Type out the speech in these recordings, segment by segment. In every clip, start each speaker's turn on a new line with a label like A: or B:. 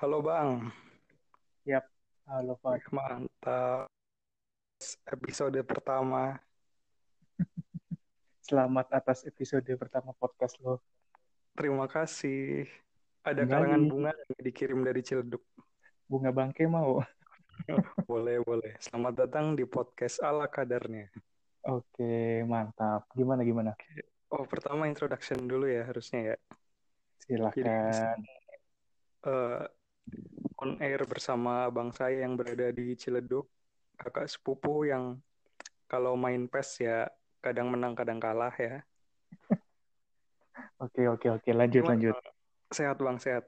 A: Halo Bang,
B: Yap, halo.
A: Wih, mantap. Episode pertama.
B: Selamat atas episode pertama podcast lo.
A: Terima kasih. Ada
B: Kembali.
A: karangan bunga yang dikirim dari Ciledug.
B: Bunga bangke mau.
A: Boleh, boleh. Selamat datang di podcast ala kadarnya.
B: Oke, mantap. Gimana gimana?
A: Oh, pertama introduction dulu ya harusnya ya.
B: Silahkan.
A: Eh, on air bersama bang saya yang berada di Ciledug. Kakak sepupu yang kalau main PES ya kadang menang kadang kalah ya.
B: Oke, oke, oke. Lanjut,
A: Gimana?
B: lanjut.
A: Sehat Bang, sehat.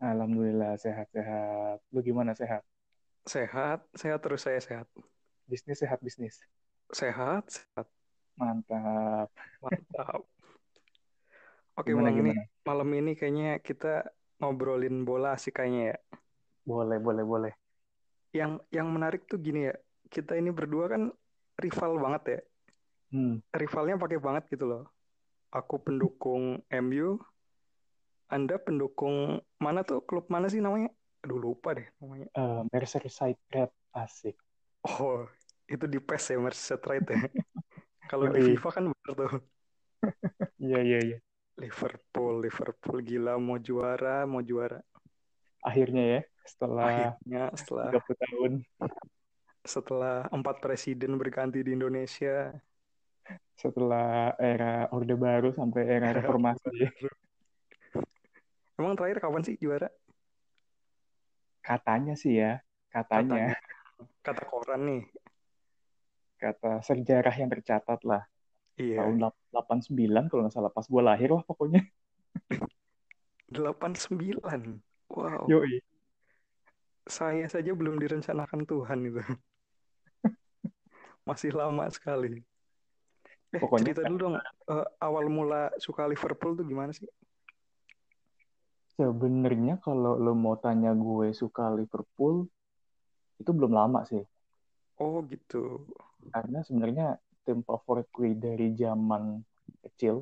B: Alhamdulillah sehat-sehat. Lu gimana sehat?
A: Sehat, sehat terus saya sehat.
B: Bisnis sehat bisnis.
A: Sehat, sehat.
B: Mantap.
A: Mantap. Oke
B: Gimana
A: Bang, ini malam ini kayaknya kita ngobrolin bola sih kayaknya ya.
B: Boleh, boleh, boleh.
A: Yang yang menarik tuh gini ya, kita ini berdua kan rival banget ya.
B: Hmm,
A: Rivalnya pakai banget gitu loh. Aku pendukung MU, Anda pendukung mana tuh klub mana sih namanya? Aduh lupa deh namanya.
B: eh, Merseyside Red asik.
A: Oh, itu di PES ya Merseyside Right ya. Kalau di. FIFA kan bener tuh.
B: Iya, iya, iya.
A: Liverpool, Liverpool gila mau juara, mau juara.
B: Akhirnya ya, setelah
A: Akhirnya setelah
B: 30 tahun,
A: setelah empat presiden berganti di Indonesia,
B: setelah era Orde Baru sampai era reformasi.
A: emang terakhir kapan sih juara?
B: Katanya sih ya, katanya.
A: Kata koran nih.
B: kata sejarah yang tercatat lah
A: Iya,
B: tahun lap- 89 kalau nggak salah pas gue lahir lah pokoknya
A: 89. Wow,
B: yoi
A: saya saja belum direncanakan Tuhan itu. Masih lama sekali. Eh,
B: Pokoknya
A: cerita dulu dong, eh, awal mula suka Liverpool tuh gimana sih?
B: sebenarnya kalau lo mau tanya gue suka Liverpool itu belum lama sih
A: Oh gitu.
B: karena sebenarnya tim favorit gue dari zaman kecil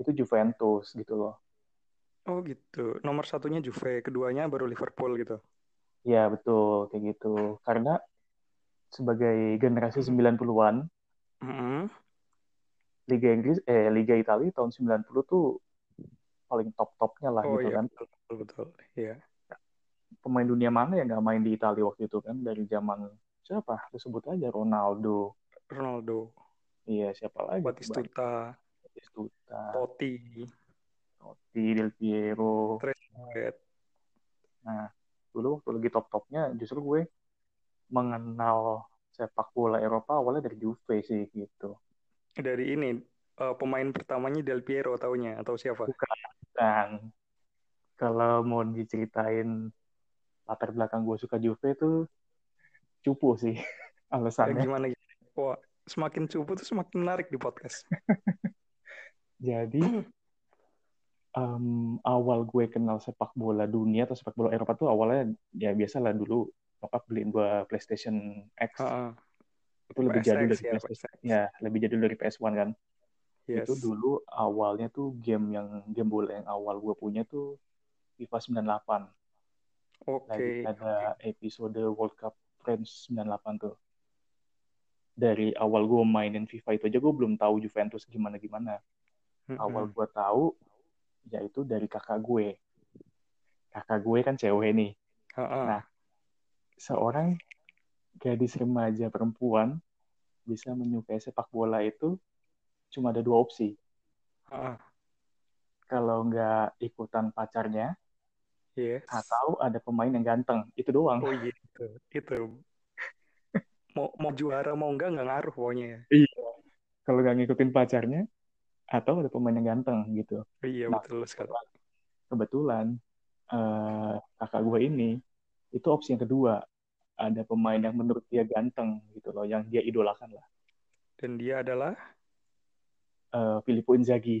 B: itu Juventus gitu loh
A: Oh gitu. Nomor satunya Juve, keduanya baru Liverpool gitu.
B: ya betul kayak gitu karena sebagai generasi 90-an
A: Mm-mm.
B: Liga Inggris eh Liga Italia tahun 90 tuh paling top-topnya lah
A: Oh
B: gitu
A: iya,
B: kan
A: betul, betul, betul. Iya.
B: pemain dunia mana yang nggak main di Italia waktu itu kan dari zaman siapa disebut aja Ronaldo
A: Ronaldo,
B: iya siapa lagi?
A: Batistuta,
B: Batistuta.
A: Totti,
B: Totti Del Piero.
A: Trezeguet.
B: nah dulu waktu lagi top topnya justru gue mengenal sepak bola Eropa awalnya dari Juve sih gitu.
A: Dari ini eh, pemain pertamanya Del Piero taunya atau siapa?
B: dan kalau mau diceritain latar belakang gue suka Juve tuh cupu sih
A: Eh,
B: alasannya.
A: gimana gitu? Wah, semakin cupu tuh semakin menarik di podcast.
B: Jadi em, awal gue kenal sepak bola dunia atau sepak bola Eropa tuh awalnya ya biasalah dulu bapak beliin gue PlayStation X
A: Heeh.
B: itu lebih
A: PSX
B: jadul dari
A: ya,
B: PlayStation
A: PSX.
B: ya lebih jadul dari PS1 kan
A: Yes.
B: itu dulu awalnya tuh game yang game bola yang awal gue punya tuh FIFA 98
A: Oke.
B: lagi ada episode World Cup Friends 98 tuh dari awal gue mainin FIFA itu aja gue belum tahu Juventus gimana gimana
A: Mm-mm.
B: awal gue tahu yaitu dari kakak gue kakak gue kan cewek nih
A: Heeh.
B: Nah. seorang gadis remaja perempuan bisa menyukai sepak bola itu cuma ada dua opsi
A: Heeh.
B: kalau nggak ikutan pacarnya
A: Yes.
B: atau ada pemain yang ganteng itu doang
A: Oh iya, itu. Itu. Mau mau juara mau enggak nggak ngaruh pokoknya ya.
B: iya kalau nggak ngikutin pacarnya atau ada pemain yang ganteng gitu
A: Iya,
B: Nah,
A: betul sekali.
B: kebetulan eh, kakak gue ini itu opsi yang kedua ada pemain yang menurut dia ganteng gitu loh yang dia idolakan lah
A: Dan dia adalah
B: Eh, Filippo Inzaghi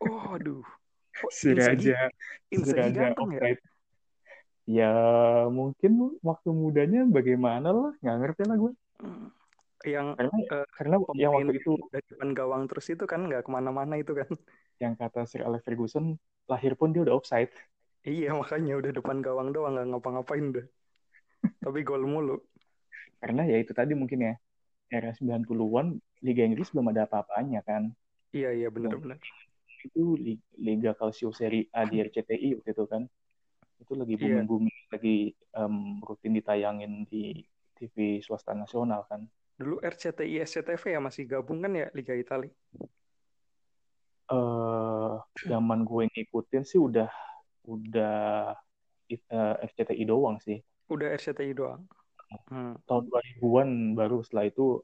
A: Oh, aduh. Oh, Inzaghi,
B: raja si
A: Inzaghi ganteng ya?
B: Ya mungkin waktu mudanya bagaimana lah nggak ngerti lah gue
A: Hmm. Yang
B: karena
A: eh,
B: karena yang waktu itu
A: dari depan gawang terus itu kan nggak ke mana-mana itu kan.
B: yang kata Sir Alex Ferguson lahir pun dia udah offside
A: Iya makanya udah depan gawang doang nggak ngapa-ngapain deh. Tapi gol mulu.
B: Karena ya itu tadi mungkin ya, era 90-an Liga Inggris belum ada apa-apanya kan.
A: Iya iya benar-benar.
B: Itu Liga Calcio Serie A di RCTI waktu itu kan. Itu lagi
A: Iya.
B: booming-booming, lagi em, rutin ditayangin di TV swasta nasional kan.
A: Dulu RCTI SCTV ya masih gabung kan ya Liga Italia.
B: eh zaman gue ngikutin sih udah udah eh, FCTI doang sih.
A: Udah RCTI doang. Hmm.
B: Tahun 2000-an baru setelah itu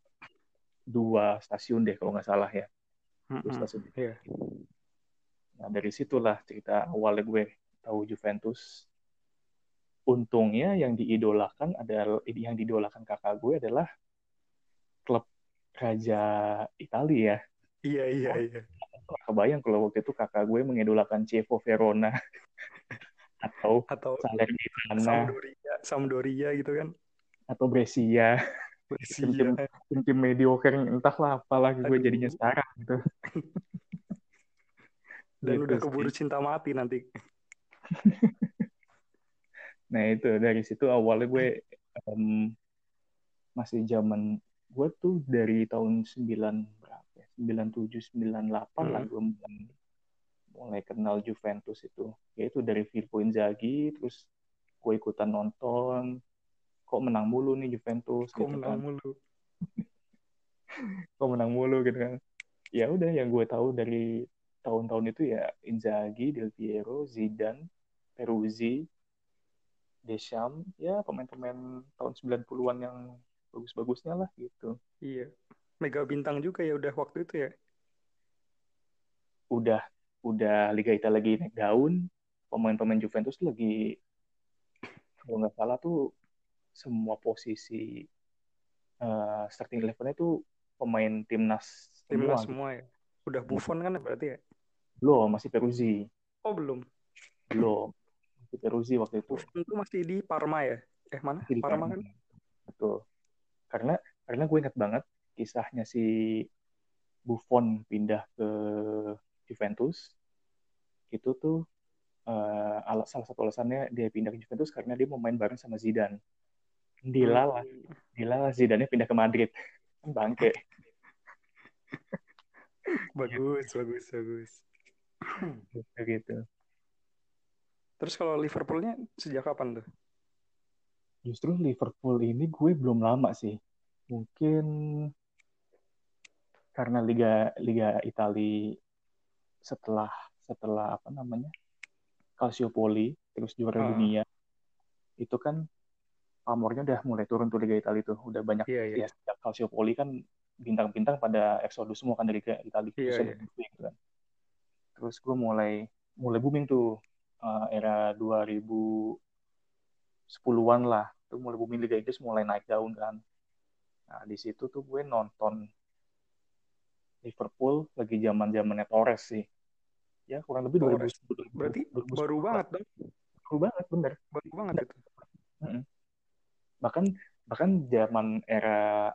B: dua stasiun deh kalau nggak salah ya. Dua stasiun.
A: Iya.
B: Nah dari situlah cerita awalnya gue tahu Juventus. Untungnya yang diidolakan adalah yang diidolakan kakak gue adalah klub raja Italia ya.
A: Iya iya iya.
B: Nggak kebayang kalau waktu itu kakak gue mengidolakan Chievo Verona atau
A: Atau
B: Salernitana
A: Sampdoria, Sampdoria gitu kan.
B: atau Brescia
A: Brescia.
B: tim-tim tim-tim mediocre entahlah apalah gue
A: Aduh.
B: jadinya sekarang gitu.
A: Dan
B: Gitu
A: udah
B: sih.
A: keburu cinta mati nanti.
B: Nah itu dari situ awalnya gue em, masih zaman gue tuh dari tahun 9 berapa ya? 97 98 lah
A: Hmm.
B: gue mulai, mulai kenal Juventus itu. Yaitu dari Filippo Inzaghi terus gue ikutan nonton kok menang mulu nih Juventus
A: Kok
B: gitu
A: menang
B: kan.
A: mulu.
B: Kok menang mulu gitu kan. Ya udah yang gue tahu dari tahun-tahun itu ya Inzaghi, Del Piero, Zidane, Peruzzi, Deschamps, ya pemain-pemain tahun 90-an yang bagus-bagusnya lah gitu.
A: Iya. Mega bintang juga ya udah waktu itu ya.
B: Udah udah Liga Italia lagi naik daun, pemain-pemain Juventus lagi kalau nggak salah tuh semua posisi eh, starting eleven-nya tuh pemain timnas
A: Timnas
B: semua.
A: semua ya. Udah Buffon kan berarti ya?
B: Belum, masih Peruzzi.
A: Oh belum.
B: Belum. Peruzzi waktu itu.
A: Itu masih di Parma ya? Eh mana?
B: Di
A: Parma
B: Parma.
A: kan?
B: Betul. Karena karena gue ingat banget kisahnya si Buffon pindah ke Juventus itu tuh eh, ala- salah satu alasannya dia pindah ke Juventus karena dia mau main bareng sama Zidane. Dilalah,
A: Hmm.
B: dilalah Zidane pindah ke Madrid. Kan Bangke.
A: Bagus, bagus, bagus.
B: gitu.
A: Terus kalau Liverpoolnya sejak kapan tuh?
B: Justru Liverpool ini gue belum lama sih. Mungkin karena Liga Liga Italia setelah setelah apa namanya Calciopoli terus juara
A: Ah.
B: dunia itu kan pamornya udah mulai turun tuh Liga Italia itu udah banyak
A: Iya, iya.
B: ya sejak Calciopoli kan bintang-bintang pada eksodus semua kan dari Liga Italia
A: Iya,
B: khususnya
A: iya.
B: dari Juve gitu kan. Terus gue mulai mulai booming tuh uh, era 2010-an lah. Tuh mulai booming Liga Inggris mulai naik daun kan. Nah, di situ tuh gue nonton Liverpool lagi zaman-zamannya Torres sih. Ya, kurang lebih
A: Torres.
B: 2000,
A: Berarti
B: 2010
A: baru banget dong.
B: Baru banget, bener.
A: Baru banget itu.
B: Bahkan bahkan zaman era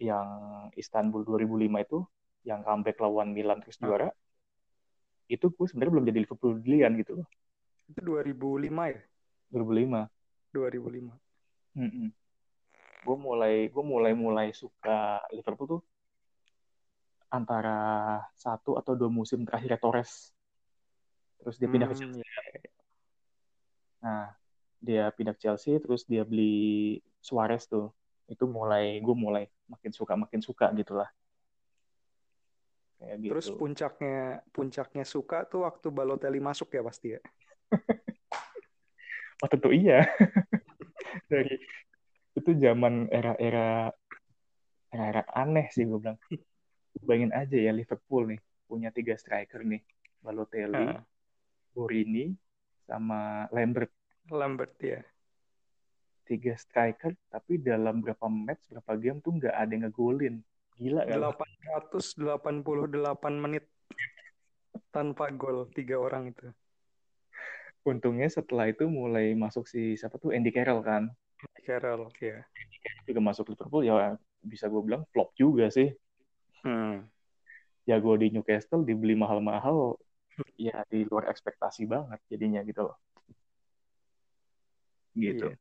B: yang Istanbul 2005 itu yang comeback lawan Milan terus juara itu gue sebenarnya belum jadi Liverpool dilian gitu loh
A: Itu 2005 ya?
B: 2005
A: 2005.
B: Mm-mm. gue mulai gue mulai mulai suka Liverpool tuh antara satu atau dua musim terakhir Torres terus dia pindah ke
A: Hmm,
B: Chelsea
A: iya.
B: nah dia pindah ke Chelsea terus dia beli Suarez tuh itu mulai gue mulai makin suka makin suka gitulah kayak gitu
A: Terus puncaknya puncaknya suka tuh waktu Balotelli masuk ya pasti ya.
B: Oh tentu iya. Dari itu zaman era-era era-era aneh sih gue bilang. Bayangin aja ya Liverpool nih punya tiga striker nih, Balotelli,
A: Ah,
B: Borini, sama Lambert.
A: Lambert ya.
B: Tiga striker, tapi dalam berapa match, berapa game tuh nggak ada yang ngegolin. Gila kan?
A: 888 menit tanpa gol tiga orang itu.
B: Untungnya setelah itu mulai masuk si siapa tuh Andy Carroll kan.
A: Carroll ya.
B: Juga masuk Liverpool ya bisa gue bilang flop juga sih.
A: Hmm.
B: Jago di Newcastle dibeli mahal-mahal ya di luar ekspektasi banget jadinya gitu loh. Gitu.
A: Iya.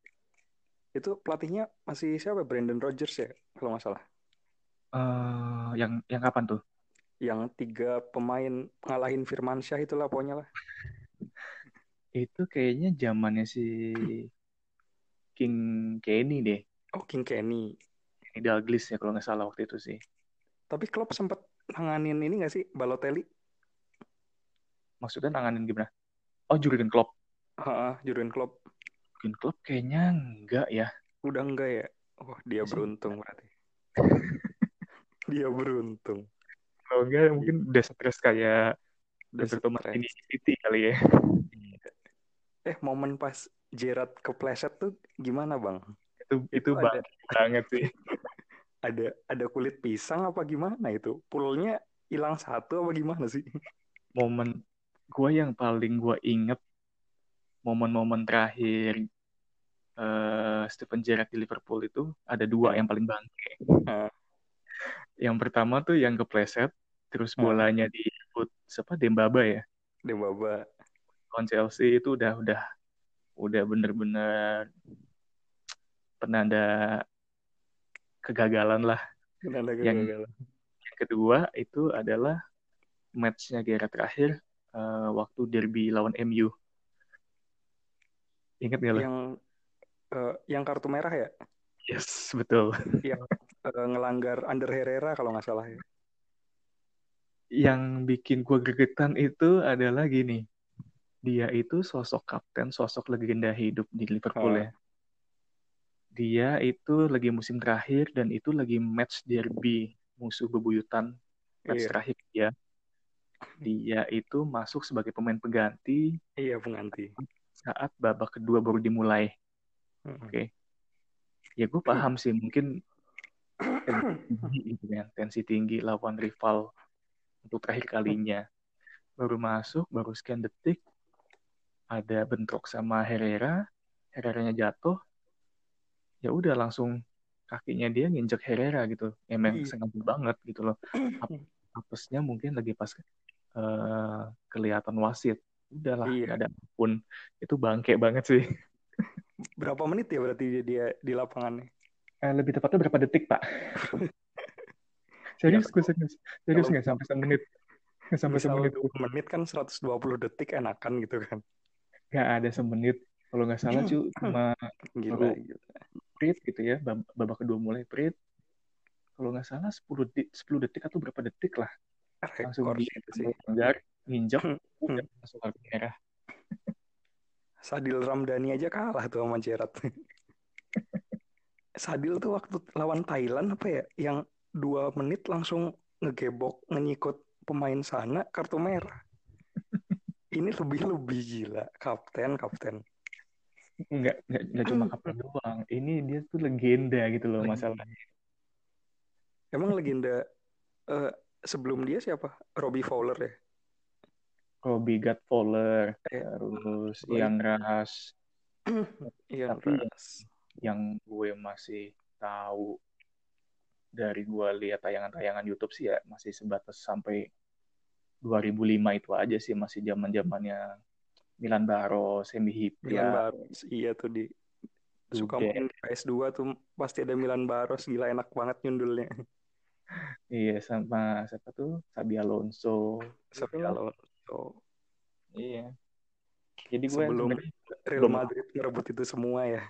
A: Itu pelatihnya masih siapa? Brandon Rodgers ya, kalau nggak salah.
B: Eh, yang yang kapan tuh?
A: Yang tiga pemain ngalahin Firmansyah itulah pokoknya lah.
B: Itu kayaknya zamannya si King Kenny deh.
A: Oh, King Kenny.
B: Kenny Dalglish ya kalau nggak salah waktu itu sih.
A: Tapi Klopp sempat nanganin ini nggak sih, Balotelli?
B: Maksudnya nanganin gimana? Oh, Jurgen Klopp.
A: Heeh, Jurgen Klopp.
B: Jurgen Klopp kayaknya enggak ya.
A: Udah enggak ya? Oh, dia
B: Masih-
A: beruntung berarti. dia beruntung.
B: Kalau enggak mungkin udah stres kayak
A: Udah stres.
B: Di City kali ya.
A: Eh, momen pas Gerrard kepleset tuh gimana, Bang?
B: Itu itu
A: Itu ada-
B: banget sih.
A: Ada ada kulit pisang apa gimana itu? Pulnya hilang satu apa gimana sih?
B: Momen gue yang paling gue inget momen-momen terakhir eh Steven Gerrard di Liverpool itu ada dua
A: Ya.
B: yang paling bangke.
A: Ah.
B: Yang pertama tuh yang kepleset, terus
A: Ah.
B: bolanya direbut siapa Dembaba ya.
A: Dembaba.
B: lawan Chelsea itu udah udah udah bener-bener penanda kegagalan lah. Yang-
A: kegagalan?
B: Yang kedua itu adalah matchnya Gerrard terakhir eh, waktu derby lawan MU. Ingat gak lo?
A: Yang eh, yang kartu merah ya?
B: Yes, betul.
A: Eh, ngelanggar Under Herrera kalau nggak salah ya.
B: Yang bikin gue gregetan itu adalah gini. Dia itu sosok kapten, sosok legenda hidup di Liverpool
A: Ah.
B: ya. Dia itu lagi musim terakhir dan itu lagi match derby musuh bebuyutan match
A: Iya.
B: terakhir dia. Dia itu masuk sebagai pemain pengganti
A: Iya, pengganti.
B: saat babak kedua baru dimulai.
A: Mm-mm.
B: Oke. Ya gue paham sih mungkin gitu kan, tensi tinggi lawan rival untuk terakhir kalinya. Baru masuk, baru sekian detik ada bentrok sama Herrera, Herreranya jatuh. Ya udah langsung kakinya dia nginjek Herrera gitu. Emang
A: Iya.
B: sengaja banget gitu loh. Ap- Apesnya mungkin lagi pas eh, kelihatan wasit. Udahlah,
A: Iya.
B: ada ampun. Itu bangke banget sih.
A: Berapa menit ya berarti dia di lapangannya?
B: Eh, lebih tepatnya berapa detik, Pak? Serius,
A: Ya,
B: gue serius. Serius nggak sampai semenit. Nggak sampai semenit.
A: 2 menit kan 120 detik enakan gitu kan.
B: Nggak ada semenit. Kalau nggak salah, cu, cuma
A: Gila,
B: Baru-
A: gila.
B: prit gitu ya. bab- Babak kedua mulai prit. Kalau nggak salah 10 detik, 10 detik atau berapa detik lah. Langsung
A: Rekor
B: di langgar,
A: Hmm.
B: udah langsung kartu merah.
A: Sadil Ramdhani aja kalah tuh sama Gerrard. Sadil tuh waktu lawan Thailand apa ya? Yang dua menit langsung ngegebok, ngenyikut pemain sana kartu merah. Ini lebih-lebih gila. Kapten, kapten.
B: Nggak, nggak, nggak cuma kapten doang. Ini dia tuh legenda gitu loh
A: Legenda.
B: masalahnya.
A: Emang legenda eh, sebelum dia siapa? Robbie Fowler ya?
B: Robbie Gad Fowler,
A: Eh,
B: terus. Ian Rush,
A: Iya,
B: Tapi-
A: Ras.
B: Yang gue masih tahu dari gue lihat tayangan-tayangan YouTube sih ya masih sebatas sampai 2005 itu aja sih masih zaman zamannya Milan Baros, Semi
A: Milan
B: Hipia,
A: Baros. Iya tuh di suka
B: Dude.
A: main di PS2 tuh pasti ada Milan Baros. Gila enak banget nyundulnya.
B: iya sama siapa tuh Sabi Alonso, Gitu lah.
A: Alonso.
B: iya. Jadi gue
A: Sebelum Real Madrid ngerebut itu semua ya.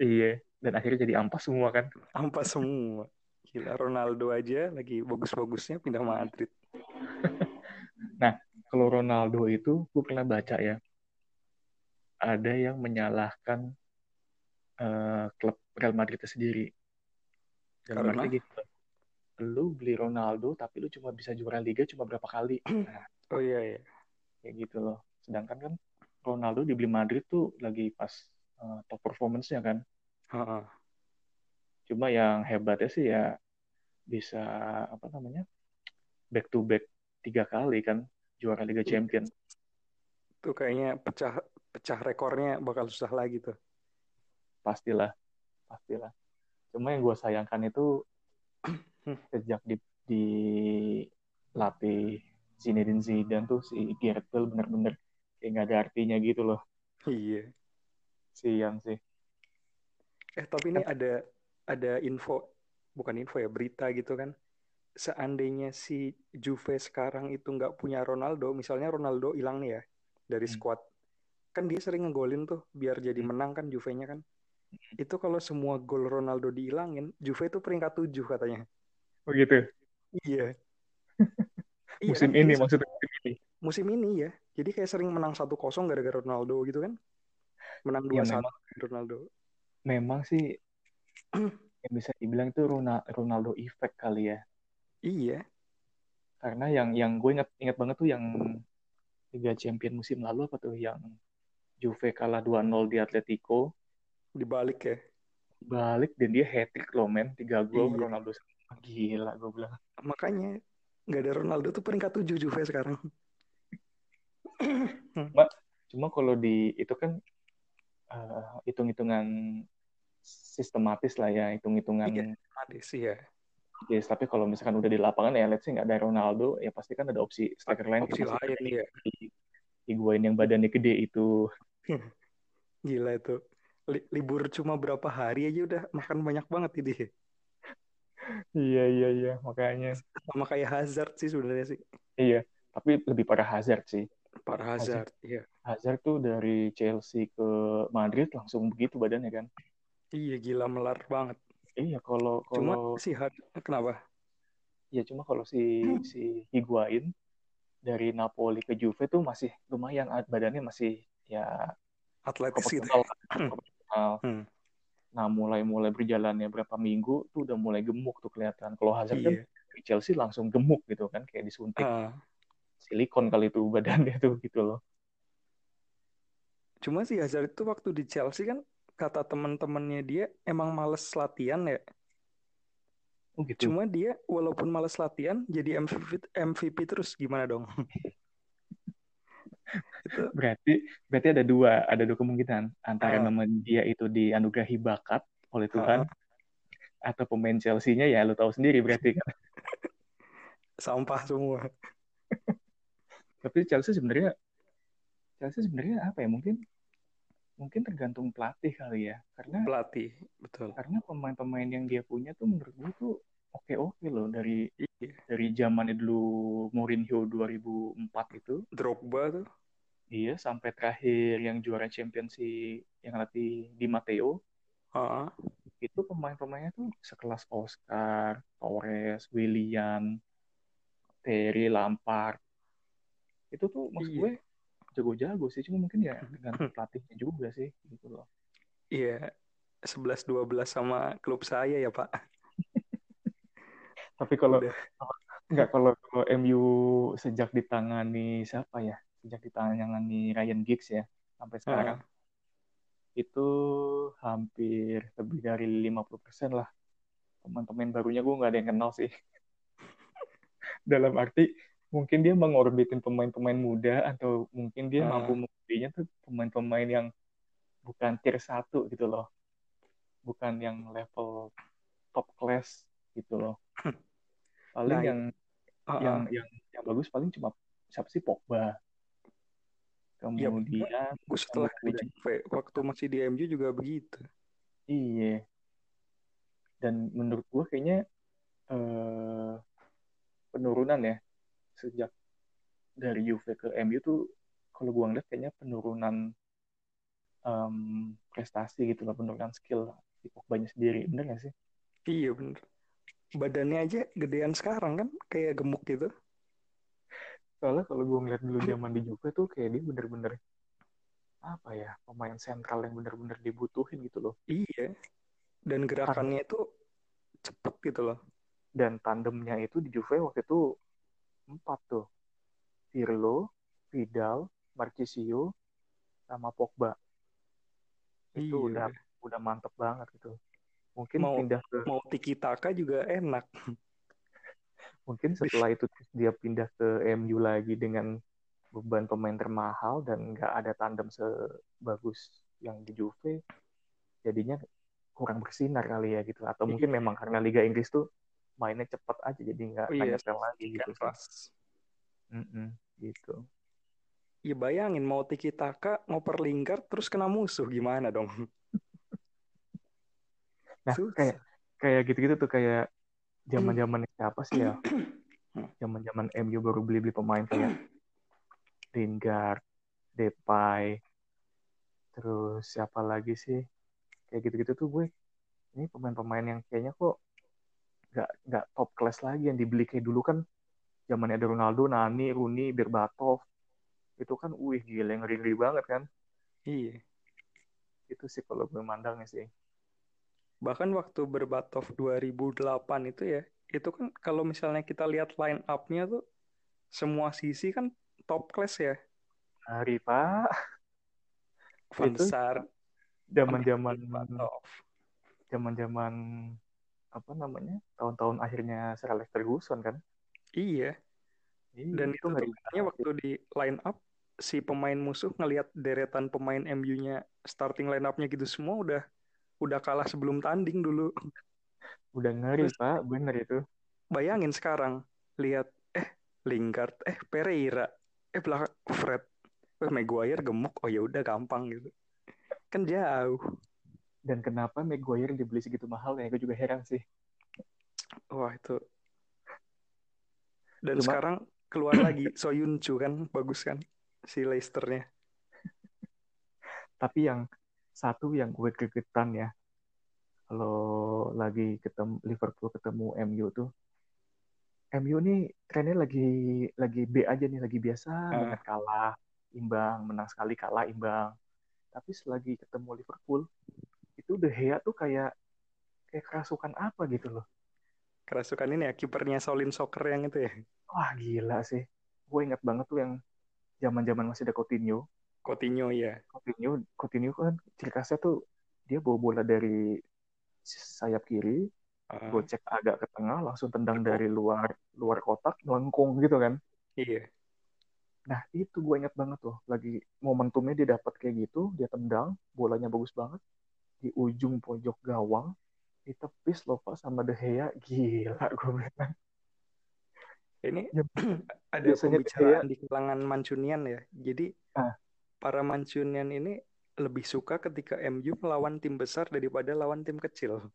B: Iya dan akhirnya jadi ampas semua kan.
A: Ampas semua. Gila Ronaldo aja lagi bagus-bagusnya pindah Madrid.
B: Kalau Ronaldo itu gue pernah baca ya ada yang menyalahkan eh, klub Real Madrid itu sendiri. Dalam
A: Karena?
B: arti gitu. Lu beli Ronaldo tapi lu cuma bisa juara liga cuma berapa kali. Nah,
A: Oh iya ya.
B: kayak gitu loh. Sedangkan kan Ronaldo dibeli Madrid tuh lagi pas eh, top performance-nya kan.
A: Heeh.
B: Cuma yang hebatnya sih ya bisa apa namanya? back to back tiga kali kan juara Liga Champion.
A: Tuh kayaknya pecah pecah rekornya bakal susah lagi tuh.
B: Pastilah, pastilah. Cuma yang gue sayangkan itu sejak di, dilatih Zinedine Zidane tuh si Gareth Bale bener-bener kayak nggak ada artinya gitu loh.
A: Iya.
B: Sian sih.
A: Eh tapi ini ada ada info bukan info ya berita gitu kan. Seandainya si Juve sekarang itu nggak punya Ronaldo, misalnya Ronaldo hilang nih ya dari
B: Hmm.
A: squad, kan dia sering ngegolin tuh biar jadi menang kan Juve-nya kan. Itu kalau semua gol Ronaldo dihilangin, Juve itu peringkat 7 katanya.
B: Oh gitu.
A: Iya. Iya
B: musim
A: kan?
B: ini maksudnya musim ini.
A: musim ini ya. Jadi kayak sering menang 1-0 gara-gara Ronaldo gitu kan. Menang
B: Ya
A: 2-1
B: memang
A: Ronaldo.
B: memang sih yang bisa dibilang itu Rona- Ronaldo effect kali ya.
A: Iya.
B: Karena yang yang gue ingat ingat banget tuh yang Liga Champion musim lalu apa tuh yang Juve kalah 2-0 di Atletico,
A: Dibalik ya.
B: balik dan dia hat-trick loh men, 3 gol
A: Iya.
B: Ronaldo gila gue bilang.
A: Makanya nggak ada Ronaldo tuh peringkat 7 Juve sekarang.
B: Cuma cuma kalau di itu kan eh, hitung-hitungan sistematis lah ya, hitung-hitungan
A: Iya, sih ya.
B: Yes, tapi kalau misalkan udah di lapangan ya let's say nggak ada Ronaldo, ya pasti kan ada opsi striker lain.
A: Opsi lain ya.
B: Higuain yang badannya gede itu.
A: Gila itu. Li- libur cuma berapa hari aja udah makan banyak banget ini.
B: Iya, iya, iya. Makanya.
A: Sama kayak Hazard sih sebenarnya sih.
B: Iya, tapi lebih parah Hazard sih.
A: Para Hazard, iya.
B: Hazard tuh dari Chelsea ke Madrid langsung begitu badannya kan.
A: Iya gila melar banget.
B: Iya, kalau
A: Cuma
B: kalau
A: si Had kenapa?
B: ya cuma kalau si si Higuain dari Napoli ke Juve tuh masih lumayan badannya masih ya
A: Atletis gitu.
B: proporsional. proporsional.
A: Hmm.
B: Nah, mulai-mulai berjalannya berapa minggu tuh udah mulai gemuk tuh kelihatan. Kalau Hazard kan
A: Iya.
B: di Chelsea langsung gemuk gitu kan, kayak disuntik
A: Ah,
B: silikon kali itu badannya tuh gitu loh.
A: cuma si Hazard itu waktu di Chelsea kan kata teman-temannya dia emang males latihan ya.
B: Oh gitu.
A: Cuma dia walaupun males latihan jadi MVP MVP terus gimana dong? itu
B: Berarti berarti ada dua, ada dua kemungkinan antara
A: Ah.
B: nama dia itu dianugerahi bakat oleh Tuhan
A: Ah.
B: atau pemain Chelsea-nya ya lu tahu sendiri berarti kan.
A: sampah semua.
B: Tapi Chelsea sebenarnya Chelsea sebenarnya apa ya? Mungkin mungkin tergantung pelatih kali ya. Karena
A: Pelatih, betul.
B: karena pemain-pemain yang dia punya tuh menurut gue tuh oke-oke loh dari
A: Iya.
B: dari zamannya dulu Mourinho 2004 itu
A: Drogba tuh.
B: iya sampai terakhir yang juara Champions yang latih di Matteo
A: Ah,
B: itu pemain-pemainnya tuh sekelas Oscar, Torres, William, Terry, Lampard itu tuh maksud
A: Iya.
B: gue jago-jago sih cuma mungkin ya tergantung pelatihnya juga sih gitu loh
A: Iya. 11-12 sama klub saya ya, Pak.
B: tapi kalau
A: Udah.
B: Enggak, kalau, kalau MU sejak ditangani siapa ya? Sejak ditangani Ryan Giggs ya, sampai sekarang. Itu hampir lebih dari 50% lah. Teman-teman barunya gue nggak ada yang kenal sih. Dalam arti, mungkin dia mengorbitin pemain-pemain muda, atau mungkin dia
A: Ah.
B: mampu membelinya tuh pemain-pemain yang bukan tier 1 gitu loh. Bukan yang level top class gitu loh. Paling
A: Nah,
B: yang yang
A: ah.
B: yang yang bagus paling cuma siapa sih Pogba
A: Iya,
B: kemudian
A: Gue setelah di waktu masih di MU juga begitu.
B: iya dan menurut gue kayaknya eh, penurunan ya sejak dari Juve ke MU tuh kalau gue ngeliat kayaknya penurunan em, prestasi gitu loh penurunan skill si Pogba-nya sendiri bener gak sih
A: Iya bener. Badannya aja gedean sekarang kan, kayak gemuk gitu.
B: soalnya kalau gue ngeliat dulu zaman di Juve tuh kayak dia bener-bener apa ya pemain sentral yang bener-bener dibutuhin gitu loh
A: Iya. Dan gerakannya itu cepet gitu loh.
B: dan tandemnya itu di Juve waktu itu empat tuh. Pirlo, Vidal, Marchisio, sama Pogba. Itu
A: Iya.
B: udah udah mantep banget gitu. Mungkin
A: Mau-
B: pindah ke
A: Mau tiki taka juga enak.
B: mungkin setelah itu dia pindah ke MU lagi dengan beban pemain termahal dan nggak ada tandem sebagus yang di Juve jadinya kurang bersinar kali ya gitu. Atau mungkin memang karena Liga Inggris tuh mainnya cepet aja jadi nggak
A: Iya,
B: nggak nyetel lagi gitu. Mm-mm, gitu.
A: Ya bayangin mau tiki taka ngoper Lingard terus kena musuh gimana dong?
B: Nah,
A: Susah.
B: kayak kayak gitu-gitu tuh kayak zaman-zaman siapa sih ya?
A: Hmm.
B: Zaman-zaman MU baru beli-beli pemain kayak Lingard, Depay, terus siapa lagi sih? Kayak gitu-gitu tuh gue. Ini pemain-pemain yang kayaknya kok nggak nggak top class lagi yang dibeli kayak dulu kan zamannya ada Ronaldo, Nani, Rooney, Berbatov. Itu kan wih gila ngeri-ngeri banget kan.
A: Iya.
B: Itu sih kalau gue mandangnya sih.
A: Bahkan waktu Berbatov 2008 itu ya, itu kan kalau misalnya kita lihat line up-nya tuh semua sisi kan top class ya.
B: Hari Pak,
A: Van
B: Itu
A: Sar,
B: zaman-zaman
A: Berbatov.
B: zaman-zaman apa namanya? Tahun-tahun akhirnya Sir Alex Ferguson kan.
A: Iya.
B: Iya,
A: Dan itu tuh
B: ngeri
A: katanya
B: banget
A: waktu di line up si pemain musuh ngelihat deretan pemain MU-nya starting line up-nya gitu semua udah udah kalah sebelum tanding dulu.
B: Udah ngeri,
A: Terus-
B: Pak. Bener itu.
A: Bayangin sekarang lihat eh Lingard, eh Pereira, eh belakang Fred, eh Maguire gemuk. Oh ya udah gampang gitu. Kan jauh.
B: Dan kenapa Maguire dibeli segitu mahal ya? Gue juga heran sih.
A: Wah itu. Dan
B: Cuma-
A: sekarang keluar lagi Soyuncu kan bagus kan si Leicesternya.
B: Tapi yang satu yang gue gregetan ya, kalau lagi ketemu Liverpool ketemu MU tuh, MU nih trennya lagi lagi B aja nih, lagi biasa banget kalah, imbang, menang sekali kalah imbang. Tapi selagi ketemu Liverpool, itu De Gea tuh kayak kayak kerasukan apa gitu loh.
A: Kerasukan ini ya kipernya Solin Soccer yang itu ya.
B: Wah gila sih. Gue ingat banget tuh yang zaman-zaman masih ada Coutinho.
A: Coutinho ya.
B: Coutinho, Coutinho kan ciri khasnya tuh dia bawa bola dari sayap kiri,
A: Ah,
B: gocek agak ke tengah, langsung tendang
A: Betul.
B: dari luar luar kotak, melengkung gitu kan.
A: iya.
B: Nah itu gue ingat banget tuh, lagi momentumnya dia dapat kayak gitu, dia tendang, bolanya bagus banget di ujung pojok gawang, ditepis loh Pak sama De Gea, gila gue bilang.
A: Ini
B: Ya,
A: ada
B: biasanya
A: pembicaraan di kalangan Mancunian ya. Jadi
B: Ah.
A: para Mancunian ini lebih suka ketika MU melawan tim besar daripada lawan tim kecil.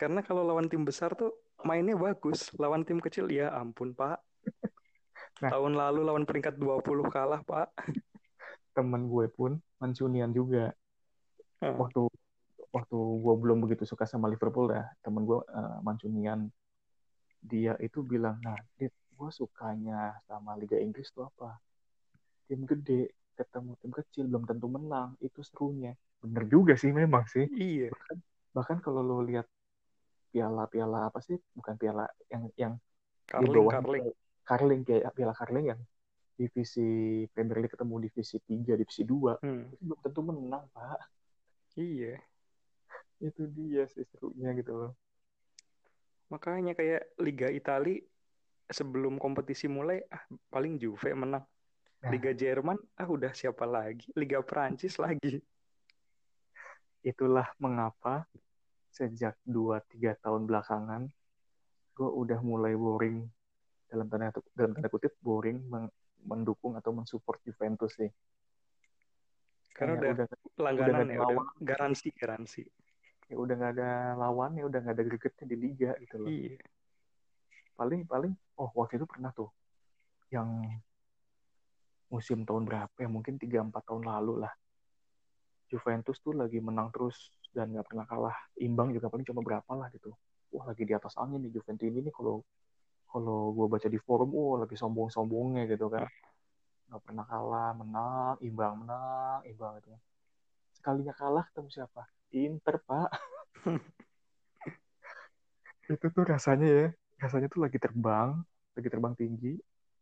A: Karena kalau lawan tim besar tuh mainnya bagus, lawan tim kecil ya ampun Pak.
B: Nah.
A: Tahun lalu lawan peringkat 20 kalah Pak.
B: Temen gue pun Mancunian juga.
A: Ah.
B: Waktu waktu gue belum begitu suka sama Liverpool ya, temen gue eh, Mancunian dia itu bilang, nah, Dit, gue sukanya sama Liga Inggris tuh apa? Tim gede ketemu tim kecil belum tentu menang, itu serunya. Bener juga sih memang sih.
A: Iya,
B: Bahkan kalau lo lihat piala-piala apa sih? Bukan piala yang yang di
A: Carling,
B: bawah
A: Carling.
B: Carling kayak piala Carling yang divisi Premier League ketemu divisi 3, divisi 2
A: Hmm,
B: itu belum tentu menang, Pak.
A: Iya.
B: Itu dia sih serunya gitu loh.
A: Makanya kayak Liga Italia sebelum kompetisi mulai ah paling Juve menang.
B: Nah.
A: Liga Jerman ah udah siapa lagi? Liga Prancis lagi.
B: Itulah mengapa sejak 2-3 tahun belakangan gue udah mulai boring dalam tanda dalam tanda kutip boring mendukung atau mensupport Juventus sih.
A: Karena
B: Kayak
A: udah
B: udah
A: langganan
B: ada
A: ya, udah
B: lawan.
A: garansi garansi.
B: ya udah nggak ada lawannya, udah nggak ada gregetnya di liga gitu loh.
A: Iya.
B: Paling paling oh waktu itu pernah tuh yang musim tahun berapa ya mungkin 3-4 tahun lalu lah. Juventus tuh lagi menang terus dan nggak pernah kalah. Imbang juga paling cuma berapa lah gitu. Wah lagi di atas angin nih Juventus ini nih kalau kalau gue baca di forum, wah lagi sombong-sombongnya gitu kan. Nggak pernah kalah, menang, imbang, menang, imbang gitu. Sekalinya kalah ketemu siapa? Inter, Pak. Itu tuh rasanya ya, rasanya tuh lagi terbang, lagi terbang tinggi,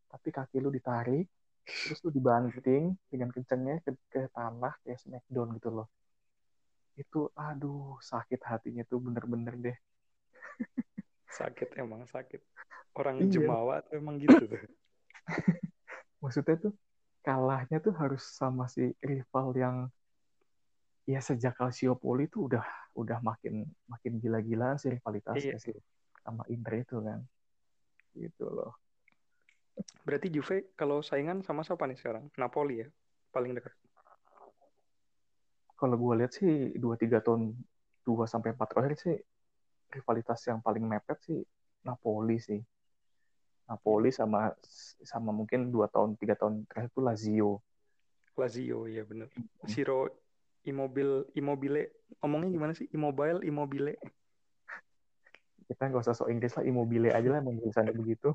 B: tapi kaki lu ditarik, terus lu dibanting dengan kencengnya ke, ke tanah kayak smackdown gitu loh. Itu, aduh, sakit hatinya tuh bener-bener deh.
A: Sakit emang sakit. Orang
B: Iya.
A: Jemawa tuh emang gitu tuh.
B: maksudnya tuh kalahnya tuh harus sama si rival yang ya sejak Calciopoli tuh udah udah makin makin gila-gilaan sih rivalitasnya
A: Iya.
B: sih sama Inter itu kan gitu loh
A: Berarti Juve kalau saingan sama siapa nih sekarang? Napoli ya, paling dekat.
B: Kalau gue lihat sih dua tiga tahun dua sampai empat terakhir sih rivalitas yang paling mepet sih Napoli sih. Napoli sama sama mungkin dua tahun tiga tahun terakhir itu Lazio.
A: Lazio ya bener. Siro Immobile Immobile ngomongnya gimana sih? Immobile Immobile.
B: Kita nggak usah sok Inggris lah, Immobile aja lah tulisannya begitu.